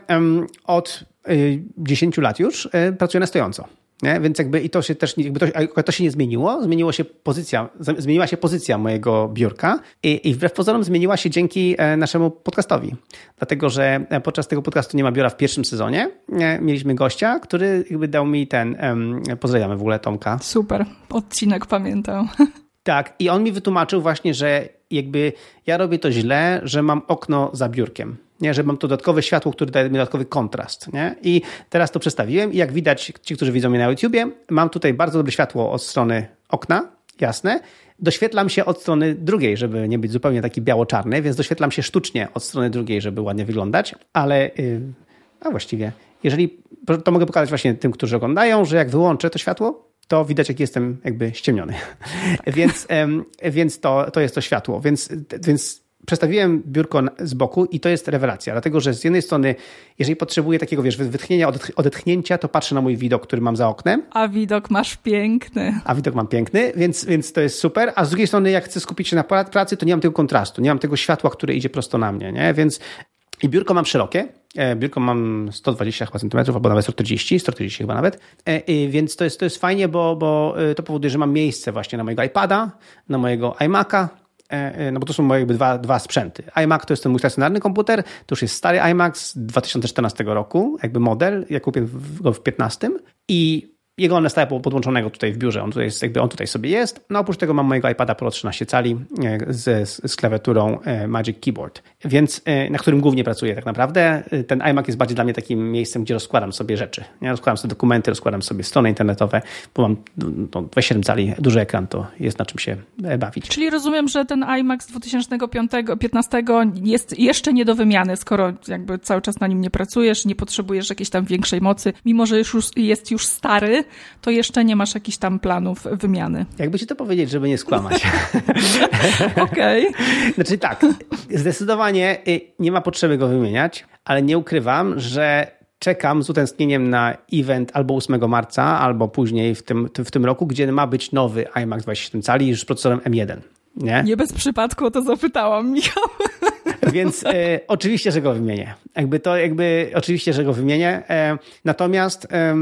od y, 10 lat już y, pracuję na stojąco. Nie? Więc jakby i to się też jakby to, to się nie zmieniło, zmieniło się pozycja, zmieniła się pozycja mojego biurka i, i wbrew pozorom zmieniła się dzięki e, naszemu podcastowi. Dlatego, że e, podczas tego podcastu nie ma biura w pierwszym sezonie. Mieliśmy gościa, który jakby dał mi ten, um, pozdrawiamy w ogóle Tomka. Super, odcinek pamiętam. Tak, i on mi wytłumaczył właśnie, że jakby ja robię to źle, że mam okno za biurkiem. Nie, że mam to dodatkowe światło, które daje mi dodatkowy kontrast. Nie? I teraz to przedstawiłem i jak widać, ci, którzy widzą mnie na YouTubie, mam tutaj bardzo dobre światło od strony okna jasne. Doświetlam się od strony drugiej, żeby nie być zupełnie taki biało-czarny, więc doświetlam się sztucznie od strony drugiej, żeby ładnie wyglądać, ale yy, a właściwie, jeżeli, to mogę pokazać właśnie tym, którzy oglądają, że jak wyłączę to światło, to widać, jak jestem jakby ściemniony. więc więc to, to jest to światło. Więc, więc przestawiłem biurko z boku i to jest rewelacja, dlatego że z jednej strony, jeżeli potrzebuję takiego, wiesz, wytchnienia, odetchnięcia, to patrzę na mój widok, który mam za oknem. A widok masz piękny. A widok mam piękny, więc, więc to jest super. A z drugiej strony, jak chcę skupić się na pracy, to nie mam tego kontrastu, nie mam tego światła, które idzie prosto na mnie, nie? Więc i biurko mam szerokie, biurko mam 120 chyba centymetrów, albo nawet 140, 140 chyba nawet, e, więc to jest, to jest fajnie, bo, bo e, to powoduje, że mam miejsce właśnie na mojego iPada, na mojego iMac'a, no bo to są moje jakby dwa, dwa sprzęty. iMac to jest ten mój stacjonarny komputer, to już jest stary iMac z 2014 roku, jakby model, ja kupiłem go w 15 i jego one stają podłączonego tutaj w biurze, on tutaj, jest, jakby on tutaj sobie jest. No oprócz tego mam mojego iPada Pro 13 cali e, z, z klawiaturą e, Magic Keyboard, więc e, na którym głównie pracuję tak naprawdę. Ten iMac jest bardziej dla mnie takim miejscem, gdzie rozkładam sobie rzeczy. Ja rozkładam sobie dokumenty, rozkładam sobie strony internetowe, bo mam no, 27 cali, duży ekran, to jest na czym się bawić. Czyli rozumiem, że ten iMac z 2015 jest jeszcze nie do wymiany, skoro jakby cały czas na nim nie pracujesz, nie potrzebujesz jakiejś tam większej mocy, mimo że już jest już stary, to jeszcze nie masz jakichś tam planów wymiany. Jakby ci to powiedzieć, żeby nie skłamać. Okej. Okay. Znaczy tak, zdecydowanie y, nie ma potrzeby go wymieniać, ale nie ukrywam, że czekam z utęsknieniem na event albo 8 marca, albo później w tym, w tym roku, gdzie ma być nowy iMac 27 cali już z procesorem M1. Nie? nie bez przypadku o to zapytałam, Michał. Więc e, oczywiście, że go wymienię. Jakby to, jakby oczywiście, że go wymienię. E, natomiast e,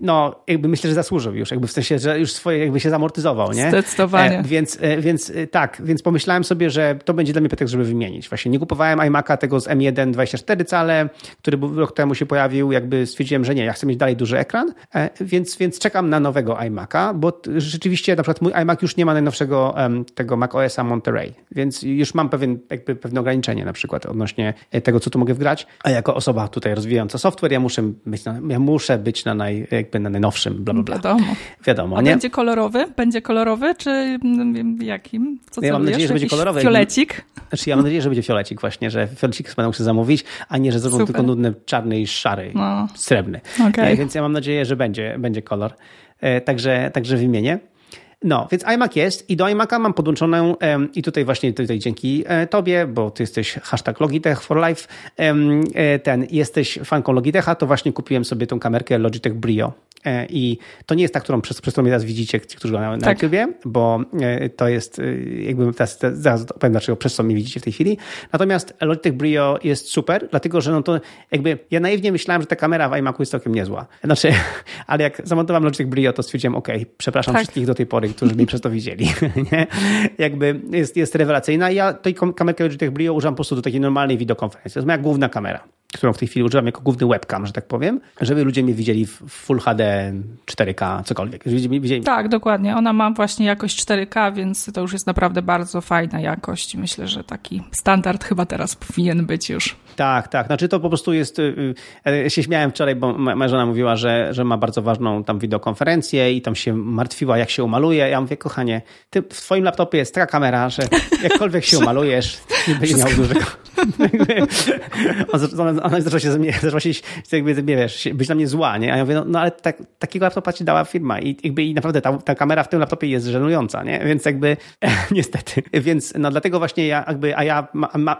no, jakby myślę, że zasłużył już, jakby w sensie, że już swoje jakby się zamortyzował, nie? Zdecydowanie. więc, więc tak, więc pomyślałem sobie, że to będzie dla mnie pretekst, żeby wymienić. Właśnie nie kupowałem iMac'a tego z M1 24 cale, który rok temu się pojawił, jakby stwierdziłem, że nie, ja chcę mieć dalej duży ekran, więc, więc czekam na nowego iMac'a, bo rzeczywiście na przykład mój iMac już nie ma najnowszego tego macOSa Monterey, więc już mam pewien jakby pewne ograniczenie na przykład odnośnie tego, co tu mogę wgrać, a jako osoba tutaj rozwijająca software, ja muszę być na, ja muszę być na, naj, jakby na najnowszym, bla, bla, bla. Wiadomo. Wiadomo, a nie? będzie kolorowy? Będzie kolorowy, czy mm, jakim? Co ja mam nadzieję, że będzie kolorowy. Fiolecik? Znaczy, ja mam nadzieję, że będzie fiolecik właśnie, że fiolecik będę musiał zamówić, a nie, że zrobią Super. tylko nudny czarny i szary, no. srebrny. Okay. Więc ja mam nadzieję, że będzie, będzie kolor. E, także, także wymienię. No, więc iMac jest i do iMac'a mam podłączoną i tutaj właśnie tutaj dzięki e, tobie, bo ty jesteś hashtag Logitech for life, e, ten, jesteś fanką Logitecha, to właśnie kupiłem sobie tą kamerkę Logitech Brio E, I to nie jest ta, którą przez, przez którą teraz widzicie, ci, którzy go na, na tak. bo e, to jest e, jakby teraz, zaraz opowiem dlaczego przez co mnie widzicie w tej chwili. Natomiast Logitech Brio jest super, dlatego że no to jakby ja naiwnie myślałem, że ta kamera w iMacu jest całkiem niezła. Znaczy, ale jak zamontowałem Logitech Brio, to stwierdziłem, ok, przepraszam tak. wszystkich do tej pory, którzy mnie przez to widzieli. nie? Jakby jest, jest rewelacyjna. Ja tej kamerkę Logitech Brio używam po prostu do takiej normalnej wideokonferencji. To jest moja główna kamera którą w tej chwili używam jako główny webcam, że tak powiem, żeby ludzie mnie widzieli w Full HD, 4K, cokolwiek. Widzieli... Tak, dokładnie. Ona ma właśnie jakość 4K, więc to już jest naprawdę bardzo fajna jakość. Myślę, że taki standard chyba teraz powinien być już. Tak, tak. Znaczy to po prostu jest... Y, y, ja się śmiałem wczoraj, bo moja żona mówiła, że, że ma bardzo ważną tam wideokonferencję i tam się martwiła, jak się umaluje. Ja mówię, kochanie, ty, w twoim laptopie jest taka kamera, że jakkolwiek się umalujesz, nie będzie miał dużego... ona zaczęła się ze mnie, zaczęła się jakby, wiesz, być na mnie zła, nie? A ja mówię, no, no ale tak, takiego laptopa ci dała firma i jakby i naprawdę ta, ta kamera w tym laptopie jest żenująca, nie? Więc jakby niestety. Więc no dlatego właśnie ja jakby, a ja,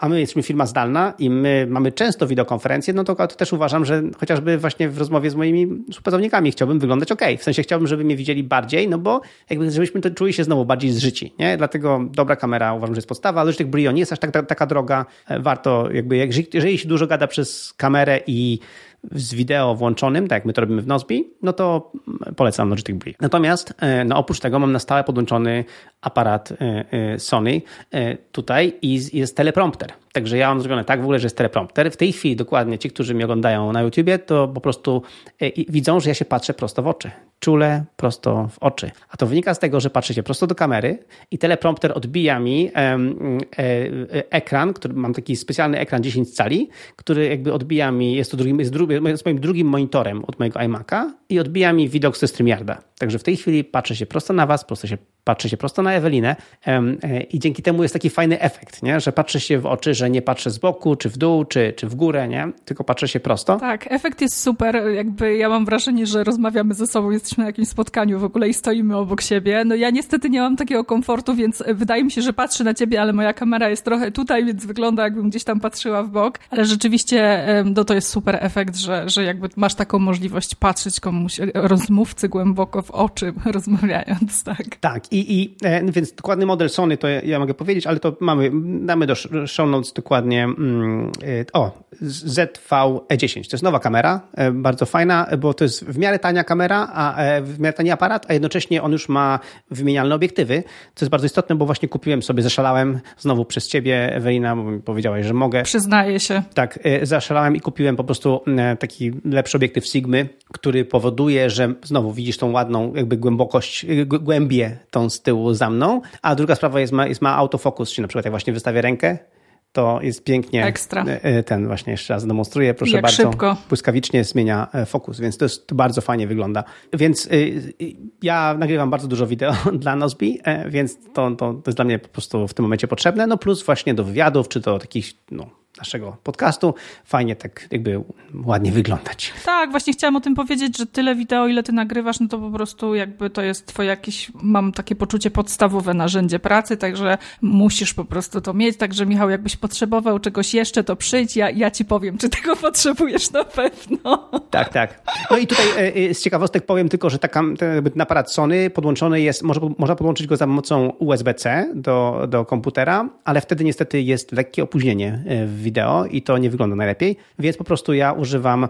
a my jesteśmy firma zdalna i my mamy często wideokonferencje, no to, to też uważam, że chociażby właśnie w rozmowie z moimi współpracownikami chciałbym wyglądać ok. W sensie chciałbym, żeby mnie widzieli bardziej, no bo jakby żebyśmy to czuli się znowu bardziej zżyci, nie? Dlatego dobra kamera uważam, że jest podstawa, ale tych Brio nie jest aż tak, taka droga. Warto jakby, jeżeli się dużo gada przez kamerę i z wideo włączonym, tak jak my to robimy w Nozbi, no to polecam Logitech Brio. Natomiast e, no oprócz tego mam na stałe podłączony aparat e, e, Sony tutaj i jest teleprompter. Także ja mam zrobione tak w ogóle, że jest teleprompter. W tej chwili dokładnie ci, którzy mnie oglądają na YouTubie, to po prostu widzą, że ja się patrzę prosto w oczy czule, prosto w oczy. A to wynika z tego, że patrzy się prosto do kamery i teleprompter odbija mi e, e, ekran, który mam taki specjalny ekran 10 cali, który jakby odbija mi, jest to drugim, jest, drugi, jest moim drugim monitorem od mojego iMac'a i odbija mi widok ze StreamYarda. Także w tej chwili patrzę się prosto na was, prosto się patrzę się prosto na Ewelinę e, i dzięki temu jest taki fajny efekt, nie? że patrzę się w oczy, że nie patrzę z boku, czy w dół, czy, czy w górę, nie? tylko patrzę się prosto. Tak, efekt jest super. Jakby ja mam wrażenie, że rozmawiamy ze sobą, jesteśmy na jakimś spotkaniu w ogóle i stoimy obok siebie. No ja niestety nie mam takiego komfortu, więc wydaje mi się, że patrzę na ciebie, ale moja kamera jest trochę tutaj, więc wygląda jakbym gdzieś tam patrzyła w bok. Ale rzeczywiście no to jest super efekt, że, że jakby masz taką możliwość patrzeć komuś, rozmówcy głęboko w oczy rozmawiając, tak. Tak, i, i e, więc dokładny model Sony to ja, ja, mogę powiedzieć, ale to mamy, damy do show notes dokładnie mm, e, o, ZV-E10. To jest nowa kamera, e, bardzo fajna, bo to jest w miarę tania kamera, a w miarę tani aparat, a jednocześnie on już ma wymienialne obiektywy, co jest bardzo istotne, bo właśnie kupiłem sobie, zaszalałem znowu przez ciebie, Ewelina, bo mi powiedziałaś, że mogę. Przyznaję się. Tak, zaszalałem i kupiłem po prostu taki lepszy obiektyw Sigmy, który powoduje, że znowu widzisz tą ładną jakby głębokość, głębię tą z tyłu za mną, a druga sprawa jest ma, jest ma autofokus, czyli na przykład jak właśnie wystawię rękę, to jest pięknie. Ekstra. E, e, ten właśnie jeszcze raz demonstruję. Proszę Jak bardzo. Szybko. Błyskawicznie zmienia e, fokus, więc to, jest, to bardzo fajnie wygląda. Więc ja nagrywam bardzo dużo wideo dla Nozbi, więc to, to, to jest dla mnie po prostu w tym momencie potrzebne. No plus właśnie do wywiadów, czy do takich no, naszego podcastu. Fajnie tak jakby ładnie wyglądać. Tak, właśnie chciałam o tym powiedzieć, że tyle wideo, ile ty nagrywasz, no to po prostu jakby to jest twoje jakieś, mam takie poczucie podstawowe narzędzie pracy, także musisz po prostu to mieć. Także Michał, jakbyś potrzebował czegoś jeszcze, to przyjdź, ja, ja ci powiem, czy tego potrzebujesz na pewno. Tak, tak. No i tutaj e, e, z ciekawostek powiem tylko, że taka, ten aparat Sony podłączony jest, może, można podłączyć go za pomocą USB-C do, do komputera, ale wtedy niestety jest lekkie opóźnienie e, w wideo i to nie wygląda najlepiej, więc po prostu ja używam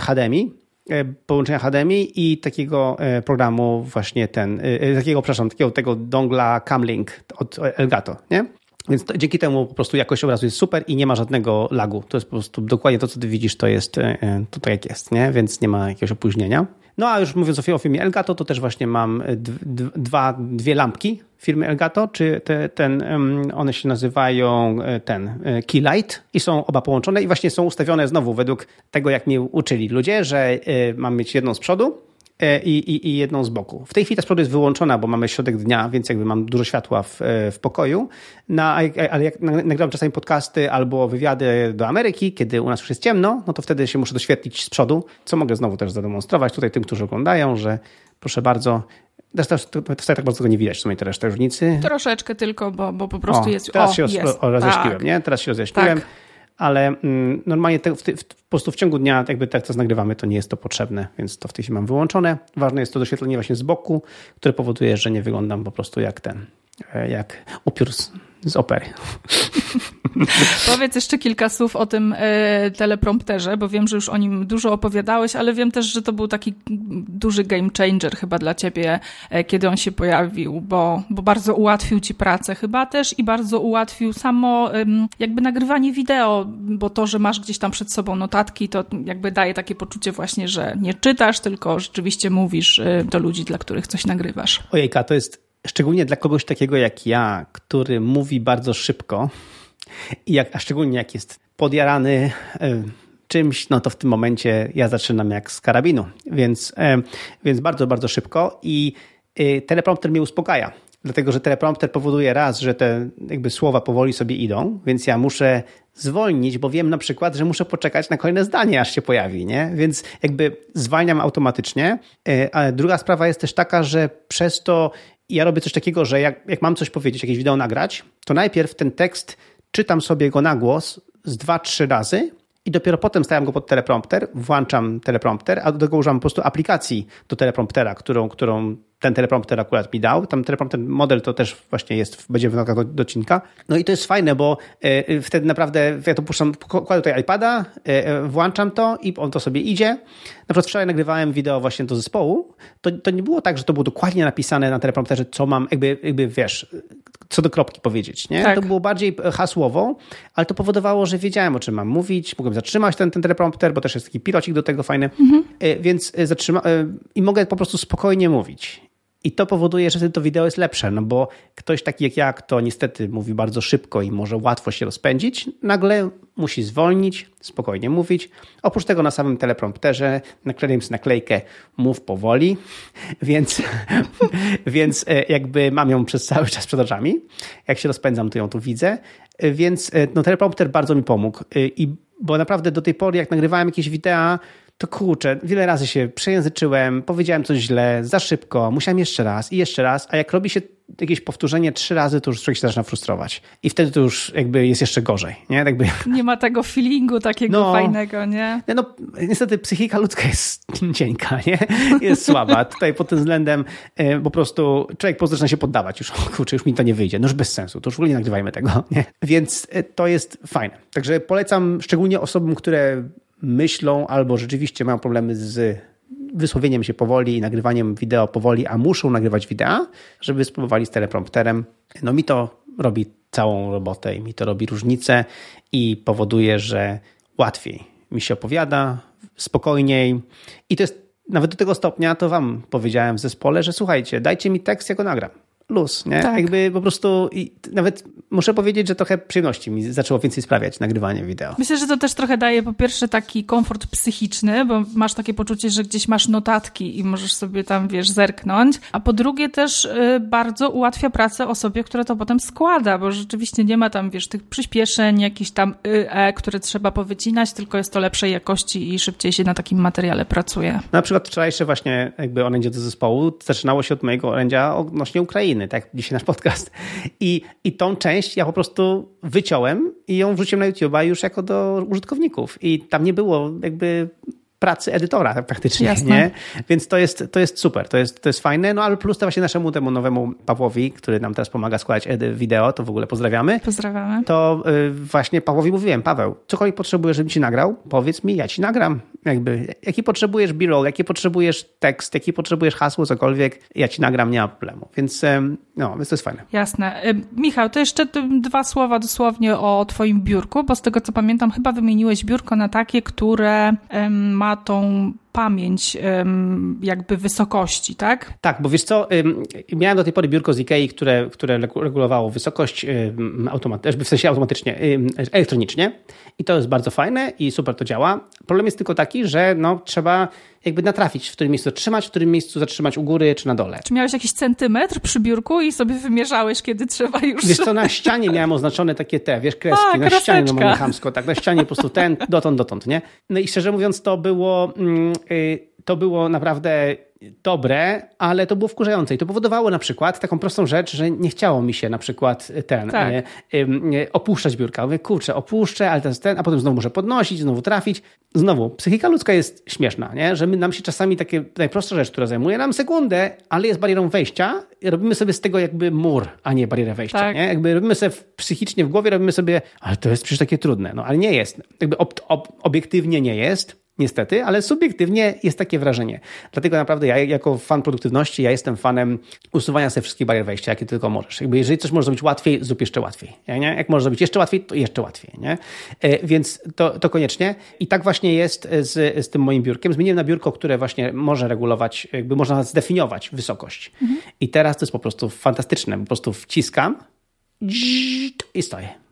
HDMI, e, połączenia HDMI i takiego e, programu właśnie ten, e, takiego, przepraszam, takiego tego dongla Camlink od Elgato, nie? Więc to, dzięki temu po prostu jakość obrazu jest super i nie ma żadnego lagu. To jest po prostu dokładnie to, co ty widzisz, to jest to tak jak jest, nie? Więc nie ma jakiegoś opóźnienia. No a już mówiąc o firmie Elgato, to też właśnie mam dwa, dwie lampki firmy Elgato, czy te, ten, one się nazywają e, ten e, Keylight i są oba połączone i właśnie są ustawione znowu według tego, jak mnie uczyli ludzie, że e, mam mieć jedną z przodu, i, i, i, jedną z boku. W tej chwili ta przodu jest wyłączona, bo mamy środek dnia, więc jakby mam dużo światła w, w pokoju. No, ale jak nagrywam czasami podcasty albo wywiady do Ameryki, kiedy u nas już jest ciemno, no to wtedy się muszę doświetlić z przodu, co mogę znowu też zademonstrować tutaj tym, którzy oglądają, że proszę bardzo, Zresztą wcale tak bardzo tego nie widać w sumie te reszty różnicy. Troszeczkę tylko, bo, bo po prostu o, jest... Teraz o, się jest. rozjaśniłem, tak. nie? Teraz się rozjaśniłem. Tak. Ale mm, normalnie te, w, w, po prostu w ciągu dnia, jakby tak to nagrywamy, to nie jest to potrzebne, więc to w tej chwili mam wyłączone. Ważne jest to doświetlenie właśnie z boku, które powoduje, że nie wyglądam po prostu jak ten, e, jak upiór z opery. Powiedz jeszcze kilka słów o tym e, teleprompterze, bo wiem, że już o nim dużo opowiadałeś, ale wiem też, że to był taki duży game changer chyba dla ciebie, e, kiedy on się pojawił, bo, bo bardzo ułatwił ci pracę chyba też i bardzo ułatwił samo jakby nagrywanie wideo, bo to, że masz gdzieś tam przed sobą notatki, to jakby daje takie poczucie właśnie, że nie czytasz, tylko rzeczywiście mówisz e, do ludzi, dla których coś nagrywasz. Ojejka, to jest szczególnie dla kogoś takiego jak ja, który mówi bardzo szybko i jak, a szczególnie jak jest podjarany e, czymś, no to w tym momencie ja zaczynam jak z karabinu, więc, e, więc bardzo, bardzo szybko i e, teleprompter mnie uspokaja. Dlatego, że teleprompter powoduje raz, że te jakby słowa powoli sobie idą, więc ja muszę zwolnić, bo wiem na przykład, że muszę poczekać na kolejne zdanie, aż się pojawi, nie? Więc jakby zwalniam automatycznie. Ale druga sprawa jest też taka, że przez to ja robię coś takiego, że jak, jak mam coś powiedzieć, jakieś wideo nagrać, to najpierw ten tekst czytam sobie go na głos z dwa, trzy razy i dopiero potem stawiam go pod teleprompter, włączam teleprompter, a do tego używam po prostu aplikacji do telepromptera, którą, którą ten teleprompter akurat mi dał. Tam teleprompter model to też właśnie jest, będzie w nogach do, do odcinka. No i to jest fajne, bo y, wtedy naprawdę ja to puszczam, kładę tutaj iPada, y, włączam to i on to sobie idzie. Na przykład wczoraj nagrywałem wideo właśnie do zespołu. To, to nie było tak, że to było dokładnie napisane na teleprompterze, co mam, jakby, jakby wiesz, co do kropki powiedzieć. Nie? Tak. To było bardziej hasłowo, ale to powodowało, że wiedziałem, o czym mam mówić, mogłem zatrzymać ten, ten teleprompter, bo też jest taki pilocik do tego fajny, mhm. więc zatrzyma i mogę po prostu spokojnie mówić. I to powoduje, że to wideo jest lepsze, no bo ktoś taki jak ja, kto niestety mówi bardzo szybko i może łatwo się rozpędzić, nagle musi zwolnić, spokojnie mówić. Oprócz tego na samym teleprompterze nakleiłem sobie naklejkę mów powoli, więc, więc e, jakby mam ją przez cały czas przed oczami. Jak się rozpędzam, to ją tu widzę. E, więc e, no, teleprompter bardzo mi pomógł. I bo naprawdę do tej pory, jak nagrywałem jakieś wideo, to kurczę, wiele razy się przejęzyczyłem, powiedziałem coś źle, za szybko, musiałem jeszcze raz i jeszcze raz, a jak robi się jakieś powtórzenie trzy razy, to już człowiek się zaczyna frustrować. I wtedy to już jakby jest jeszcze gorzej, nie? Jakby... Nie ma tego feelingu takiego no, fajnego, nie? No, niestety psychika ludzka jest cienka, nie? Jest słaba. Tutaj pod tym względem e, po prostu człowiek zaczyna się poddawać. Już, kurczę, już mi to nie wyjdzie. No już bez sensu. To już w ogóle nie nagrywajmy tego, nie? Więc e, to jest fajne. Także polecam szczególnie osobom, które myślą albo rzeczywiście mają problemy z wysłowieniem się powoli i nagrywaniem wideo powoli, a muszą nagrywać wideo, żeby spróbowali z teleprompterem. No mi to robi całą robotę i mi to robi różnicę i powoduje, że łatwiej mi się opowiada, spokojniej i to jest nawet do tego stopnia, to wam powiedziałem w zespole, że słuchajcie, dajcie mi tekst, ja go nagram luz, nie? Tak. Jakby po prostu i nawet muszę powiedzieć, że trochę przyjemności mi zaczęło więcej sprawiać nagrywanie wideo. Myślę, że to też trochę daje po pierwsze taki komfort psychiczny, bo masz takie poczucie, że gdzieś masz notatki i możesz sobie tam, wiesz, zerknąć, a po drugie też y, bardzo ułatwia pracę osobie, która to potem składa, bo rzeczywiście nie ma tam, wiesz, tych przyspieszeń, jakichś tam y, e, które trzeba powycinać, tylko jest to lepszej jakości i szybciej się na takim materiale pracuje. Na przykład wczorajsze właśnie jakby orędzie do zespołu zaczynało się od mojego orędzia odnośnie Ukrainy tak dzisiaj nasz podcast. I, I tą część ja po prostu wyciąłem i ją wrzuciłem na YouTube'a już jako do użytkowników. I tam nie było jakby pracy edytora praktycznie, Jasne. nie? Więc to jest, to jest super, to jest, to jest fajne, no ale plus to właśnie naszemu temu nowemu Pawłowi, który nam teraz pomaga składać edy wideo, to w ogóle pozdrawiamy. Pozdrawiamy. To y, właśnie Pawłowi mówiłem, Paweł, cokolwiek potrzebujesz, żebym ci nagrał, powiedz mi, ja ci nagram. Jakby, jaki potrzebujesz b-roll, jaki potrzebujesz tekst, jaki potrzebujesz hasło, cokolwiek, ja ci nagram, nie ma problemu. Więc no, więc to jest fajne. Jasne. Michał, to jeszcze dwa słowa dosłownie o twoim biurku, bo z tego co pamiętam, chyba wymieniłeś biurko na takie, które ma tą pamięć jakby wysokości, tak? Tak, bo wiesz co, miałem do tej pory biurko z Ikei, które, które regulowało wysokość automat, w sensie automatycznie, elektronicznie i to jest bardzo fajne i super to działa. Problem jest tylko taki, że no, trzeba jakby natrafić, w którym miejscu trzymać, w którym miejscu zatrzymać u góry czy na dole. Czy miałeś jakiś centymetr przy biurku i sobie wymierzałeś, kiedy trzeba już... Wiesz co, na ścianie miałem oznaczone takie te, wiesz, kreski, A, na ścianie no chamsko, tak, na ścianie po prostu ten, dotąd, dotąd, nie? No i szczerze mówiąc to było, yy, to było naprawdę dobre, ale to było wkurzające i to powodowało na przykład taką prostą rzecz, że nie chciało mi się na przykład ten tak. e, e, opuszczać biurka. Mówię, kurczę, opuszczę, ale jest ten, a potem znowu muszę podnosić, znowu trafić. Znowu, psychika ludzka jest śmieszna, nie? że my, nam się czasami takie najprostsza rzecz, która zajmuje nam sekundę, ale jest barierą wejścia, robimy sobie z tego jakby mur, a nie barierę wejścia. Tak. Nie? Jakby robimy sobie psychicznie w głowie, robimy sobie, ale to jest przecież takie trudne. No ale nie jest. Jakby ob, ob, obiektywnie nie jest niestety, ale subiektywnie jest takie wrażenie. Dlatego naprawdę ja jako fan produktywności, ja jestem fanem usuwania sobie wszystkich barier wejścia, jakie tylko możesz. Jakby jeżeli coś możesz zrobić łatwiej, zrób jeszcze łatwiej. Nie? Jak możesz zrobić jeszcze łatwiej, to jeszcze łatwiej. Nie? E, więc to, to koniecznie. I tak właśnie jest z, z tym moim biurkiem. Zmieniłem na biurko, które właśnie może regulować, jakby można zdefiniować wysokość. Mhm. I teraz to jest po prostu fantastyczne. Po prostu wciskam i stoję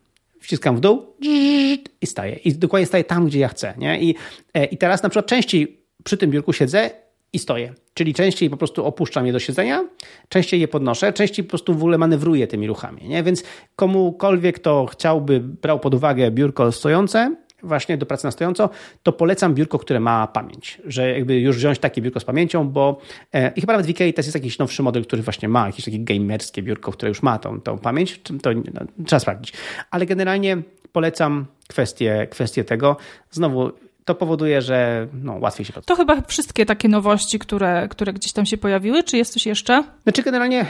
wciskam w dół i staję. I dokładnie staję tam, gdzie ja chcę. Nie? I, e, I teraz na przykład częściej przy tym biurku siedzę i stoję. Czyli częściej po prostu opuszczam je do siedzenia, częściej je podnoszę, częściej po prostu w ogóle manewruję tymi ruchami. Nie? Więc komukolwiek, kto chciałby, brał pod uwagę biurko stojące, właśnie do pracy na stojąco, to polecam biurko, które ma pamięć, że jakby już wziąć takie biurko z pamięcią, bo e, i chyba nawet w Ikei też jest jakiś nowszy model, który właśnie ma jakieś takie gamerskie biurko, które już ma tą, tą pamięć, to no, trzeba sprawdzić. Ale generalnie polecam kwestię, kwestię tego. Znowu to powoduje, że no, łatwiej się pracuje. To chyba wszystkie takie nowości, które, które gdzieś tam się pojawiły, czy jest coś jeszcze? Znaczy generalnie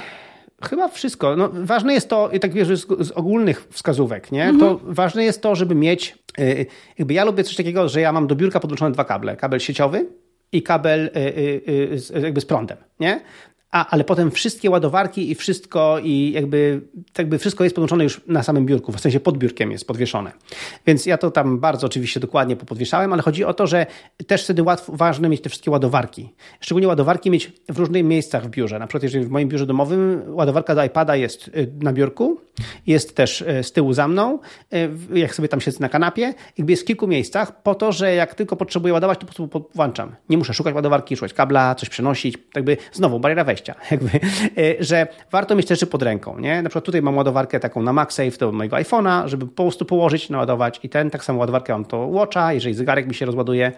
Chyba wszystko. No, ważne jest to, tak wiesz, z, z ogólnych wskazówek, nie? Mhm. To ważne jest to, żeby mieć, y, jakby ja lubię coś takiego, że ja mam do biurka podłączone dwa kable. Kabel sieciowy i kabel y, y, jakby z prądem, nie? A, ale potem wszystkie ładowarki i wszystko i jakby, jakby wszystko jest podłączone już na samym biurku, w sensie pod biurkiem jest podwieszone. Więc ja to tam bardzo oczywiście dokładnie popodwieszałem, ale chodzi o to, że też wtedy łatwo, ważne mieć te wszystkie ładowarki. Szczególnie ładowarki mieć w różnych miejscach w biurze. Na przykład jeżeli w moim biurze domowym ładowarka do iPada jest y, na biurku, jest też y, z tyłu za mną, y, jak sobie tam siedzę na kanapie, jakby jest w kilku miejscach po to, że jak tylko potrzebuję ładować, to po prostu włączam. Nie muszę szukać ładowarki, szukać kabla, coś przenosić, jakby znowu bariera wejścia wejścia, jakby, e, że warto mieć te rzeczy pod ręką, nie? Na przykład tutaj mam ładowarkę taką na MagSafe do mojego iPhone'a, żeby po prostu położyć, naładować i ten, tak samo ładowarkę mam to Watcha, jeżeli zegarek mi się rozładuje,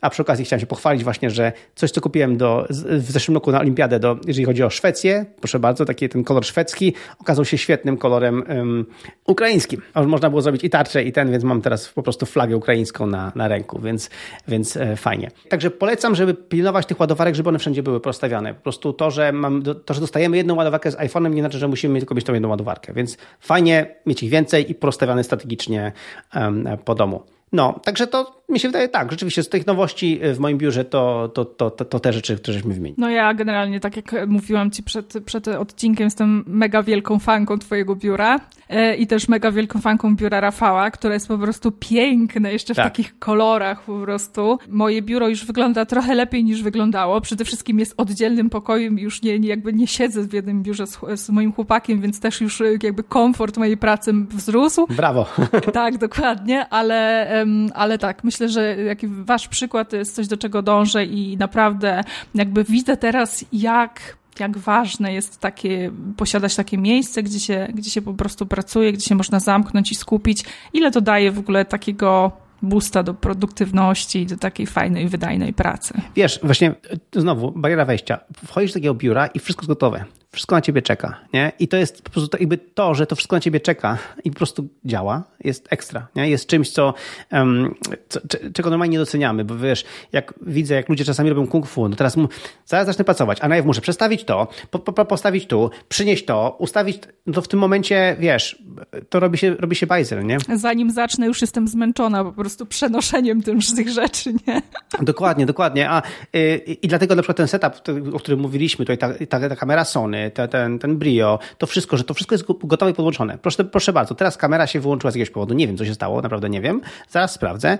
a przy okazji chciałem się pochwalić właśnie, że coś, co kupiłem do, w zeszłym roku na Olimpiadę, do, jeżeli chodzi o Szwecję, proszę bardzo, taki ten kolor szwedzki, okazał się świetnym kolorem um, ukraińskim. Można było zrobić i tarczę, i ten, więc mam teraz po prostu flagę ukraińską na, na ręku, więc, więc e, fajnie. Także polecam, żeby pilnować tych ładowarek, żeby one wszędzie były postawiane. Po prostu to, że mam, to, że dostajemy jedną ładowarkę z iPhone'em, nie znaczy, że musimy tylko mieć tą jedną ładowarkę. Więc fajnie mieć ich więcej i prostawiane strategicznie um, po domu. No, także to mi się wydaje tak, rzeczywiście z tych nowości w moim biurze to, to, to, to, te rzeczy, które żeśmy wymienili. No ja generalnie, tak jak mówiłam ci przed, przed odcinkiem, jestem mega wielką fanką twojego biura e, i też mega wielką fanką biura Rafała, które jest po prostu piękne, jeszcze w tak. takich kolorach po prostu. Moje biuro już wygląda trochę lepiej niż wyglądało. Przede wszystkim jest oddzielnym pokojem i już nie, nie, jakby nie siedzę w jednym biurze z, z moim chłopakiem, więc też już jakby komfort mojej pracy wzrósł. Brawo. Tak, dokładnie, ale, ale tak, myślę, myślę, że wasz przykład to jest coś, do czego dążę i naprawdę jakby widzę teraz, jak jak ważne jest takie, posiadać takie miejsce, gdzie się, gdzie się po prostu pracuje, gdzie się można zamknąć i skupić. Ile to daje w ogóle takiego boosta do produktywności, do takiej fajnej, wydajnej pracy. Wiesz, właśnie znowu, bariera wejścia. Wchodzisz do takiego biura i wszystko jest gotowe wszystko na ciebie czeka, nie? I to jest po prostu to, jakby to, że to wszystko na ciebie czeka i po prostu działa, jest ekstra, nie? Jest czymś, co, um, co, czego normalnie nie doceniamy, bo wiesz, jak widzę, jak ludzie czasami robią kung fu, no teraz mu, zaraz zacznę pracować, a najpierw muszę przestawić to, po, po, postawić tu, przynieść to, ustawić, no to w tym momencie, wiesz, to robi się, robi się bajzel, nie? Zanim zacznę, już jestem zmęczona po prostu przenoszeniem tym, tych rzeczy, nie? Dokładnie, dokładnie, a y, i dlatego na przykład ten setup, o którym mówiliśmy, tutaj ta, ta, ta kamera Sony, te, ten, ten Brio, to wszystko, że to wszystko jest gotowe i podłączone. Proszę, proszę bardzo, teraz kamera się wyłączyła z jakiegoś powodu, nie wiem co się stało, naprawdę nie wiem, zaraz sprawdzę,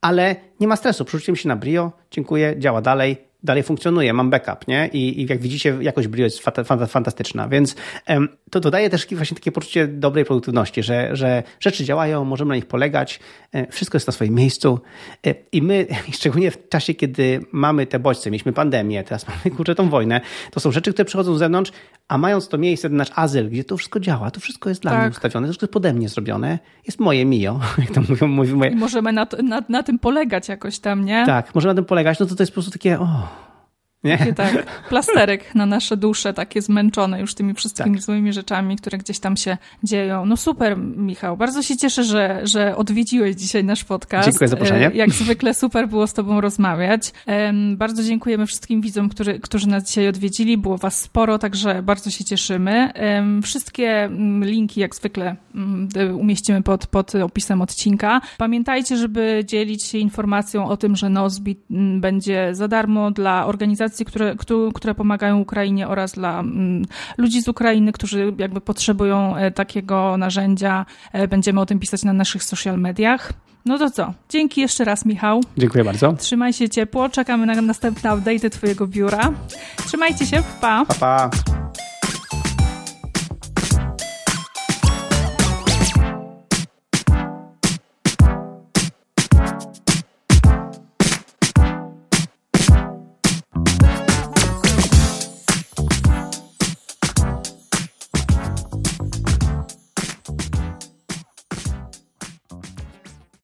ale nie ma stresu, przerzuciłem się na Brio, dziękuję, działa dalej, dalej funkcjonuje, mam backup, nie? I, i jak widzicie, jakość Brio jest fantastyczna, więc um, to dodaje też właśnie takie poczucie dobrej produktywności, że, że rzeczy działają, możemy na nich polegać, e, wszystko jest na swoim miejscu e, i my, szczególnie w czasie, kiedy mamy te bodźce, mieliśmy pandemię, teraz mamy kurczę tą wojnę, to są rzeczy, które przychodzą z zewnątrz, a mając to miejsce, nasz azyl, gdzie to wszystko działa, to wszystko jest dla tak. mnie ustawione, to wszystko jest pode mnie zrobione, jest moje mio, jak to mówią, mówią moje... I możemy na, to, na, na tym polegać jakoś tam, nie? Tak, możemy na tym polegać, no to to jest po prostu takie, o, nie? Tak, plasterek na nasze dusze, takie zmęczone już tymi wszystkimi tak. złymi rzeczami, które gdzieś tam się dzieją. No super, Michał. Bardzo się cieszę, że, że odwiedziłeś dzisiaj nasz podcast. Dziękuję za zaproszenie. E, jak zwykle super było z tobą rozmawiać. Bardzo dziękujemy wszystkim widzom, którzy, którzy nas dzisiaj odwiedzili. Było was sporo, także bardzo się cieszymy. Wszystkie mm, linki, jak zwykle, mm, umieścimy pod, pod opisem odcinka. Pamiętajcie, żeby dzielić się informacją o tym, że Nozbi mm, będzie za darmo dla organizacji organizacji, które, które pomagają Ukrainie oraz dla mm, ludzi z Ukrainy, którzy jakby potrzebują e, takiego narzędzia. E, będziemy o tym pisać na naszych social mediach. No to co? Dzięki jeszcze raz, Michał. Dziękuję bardzo. Trzymaj się ciepło. Czekamy na następne update'y Twojego biura. Trzymajcie się. Pa. Pa, pa.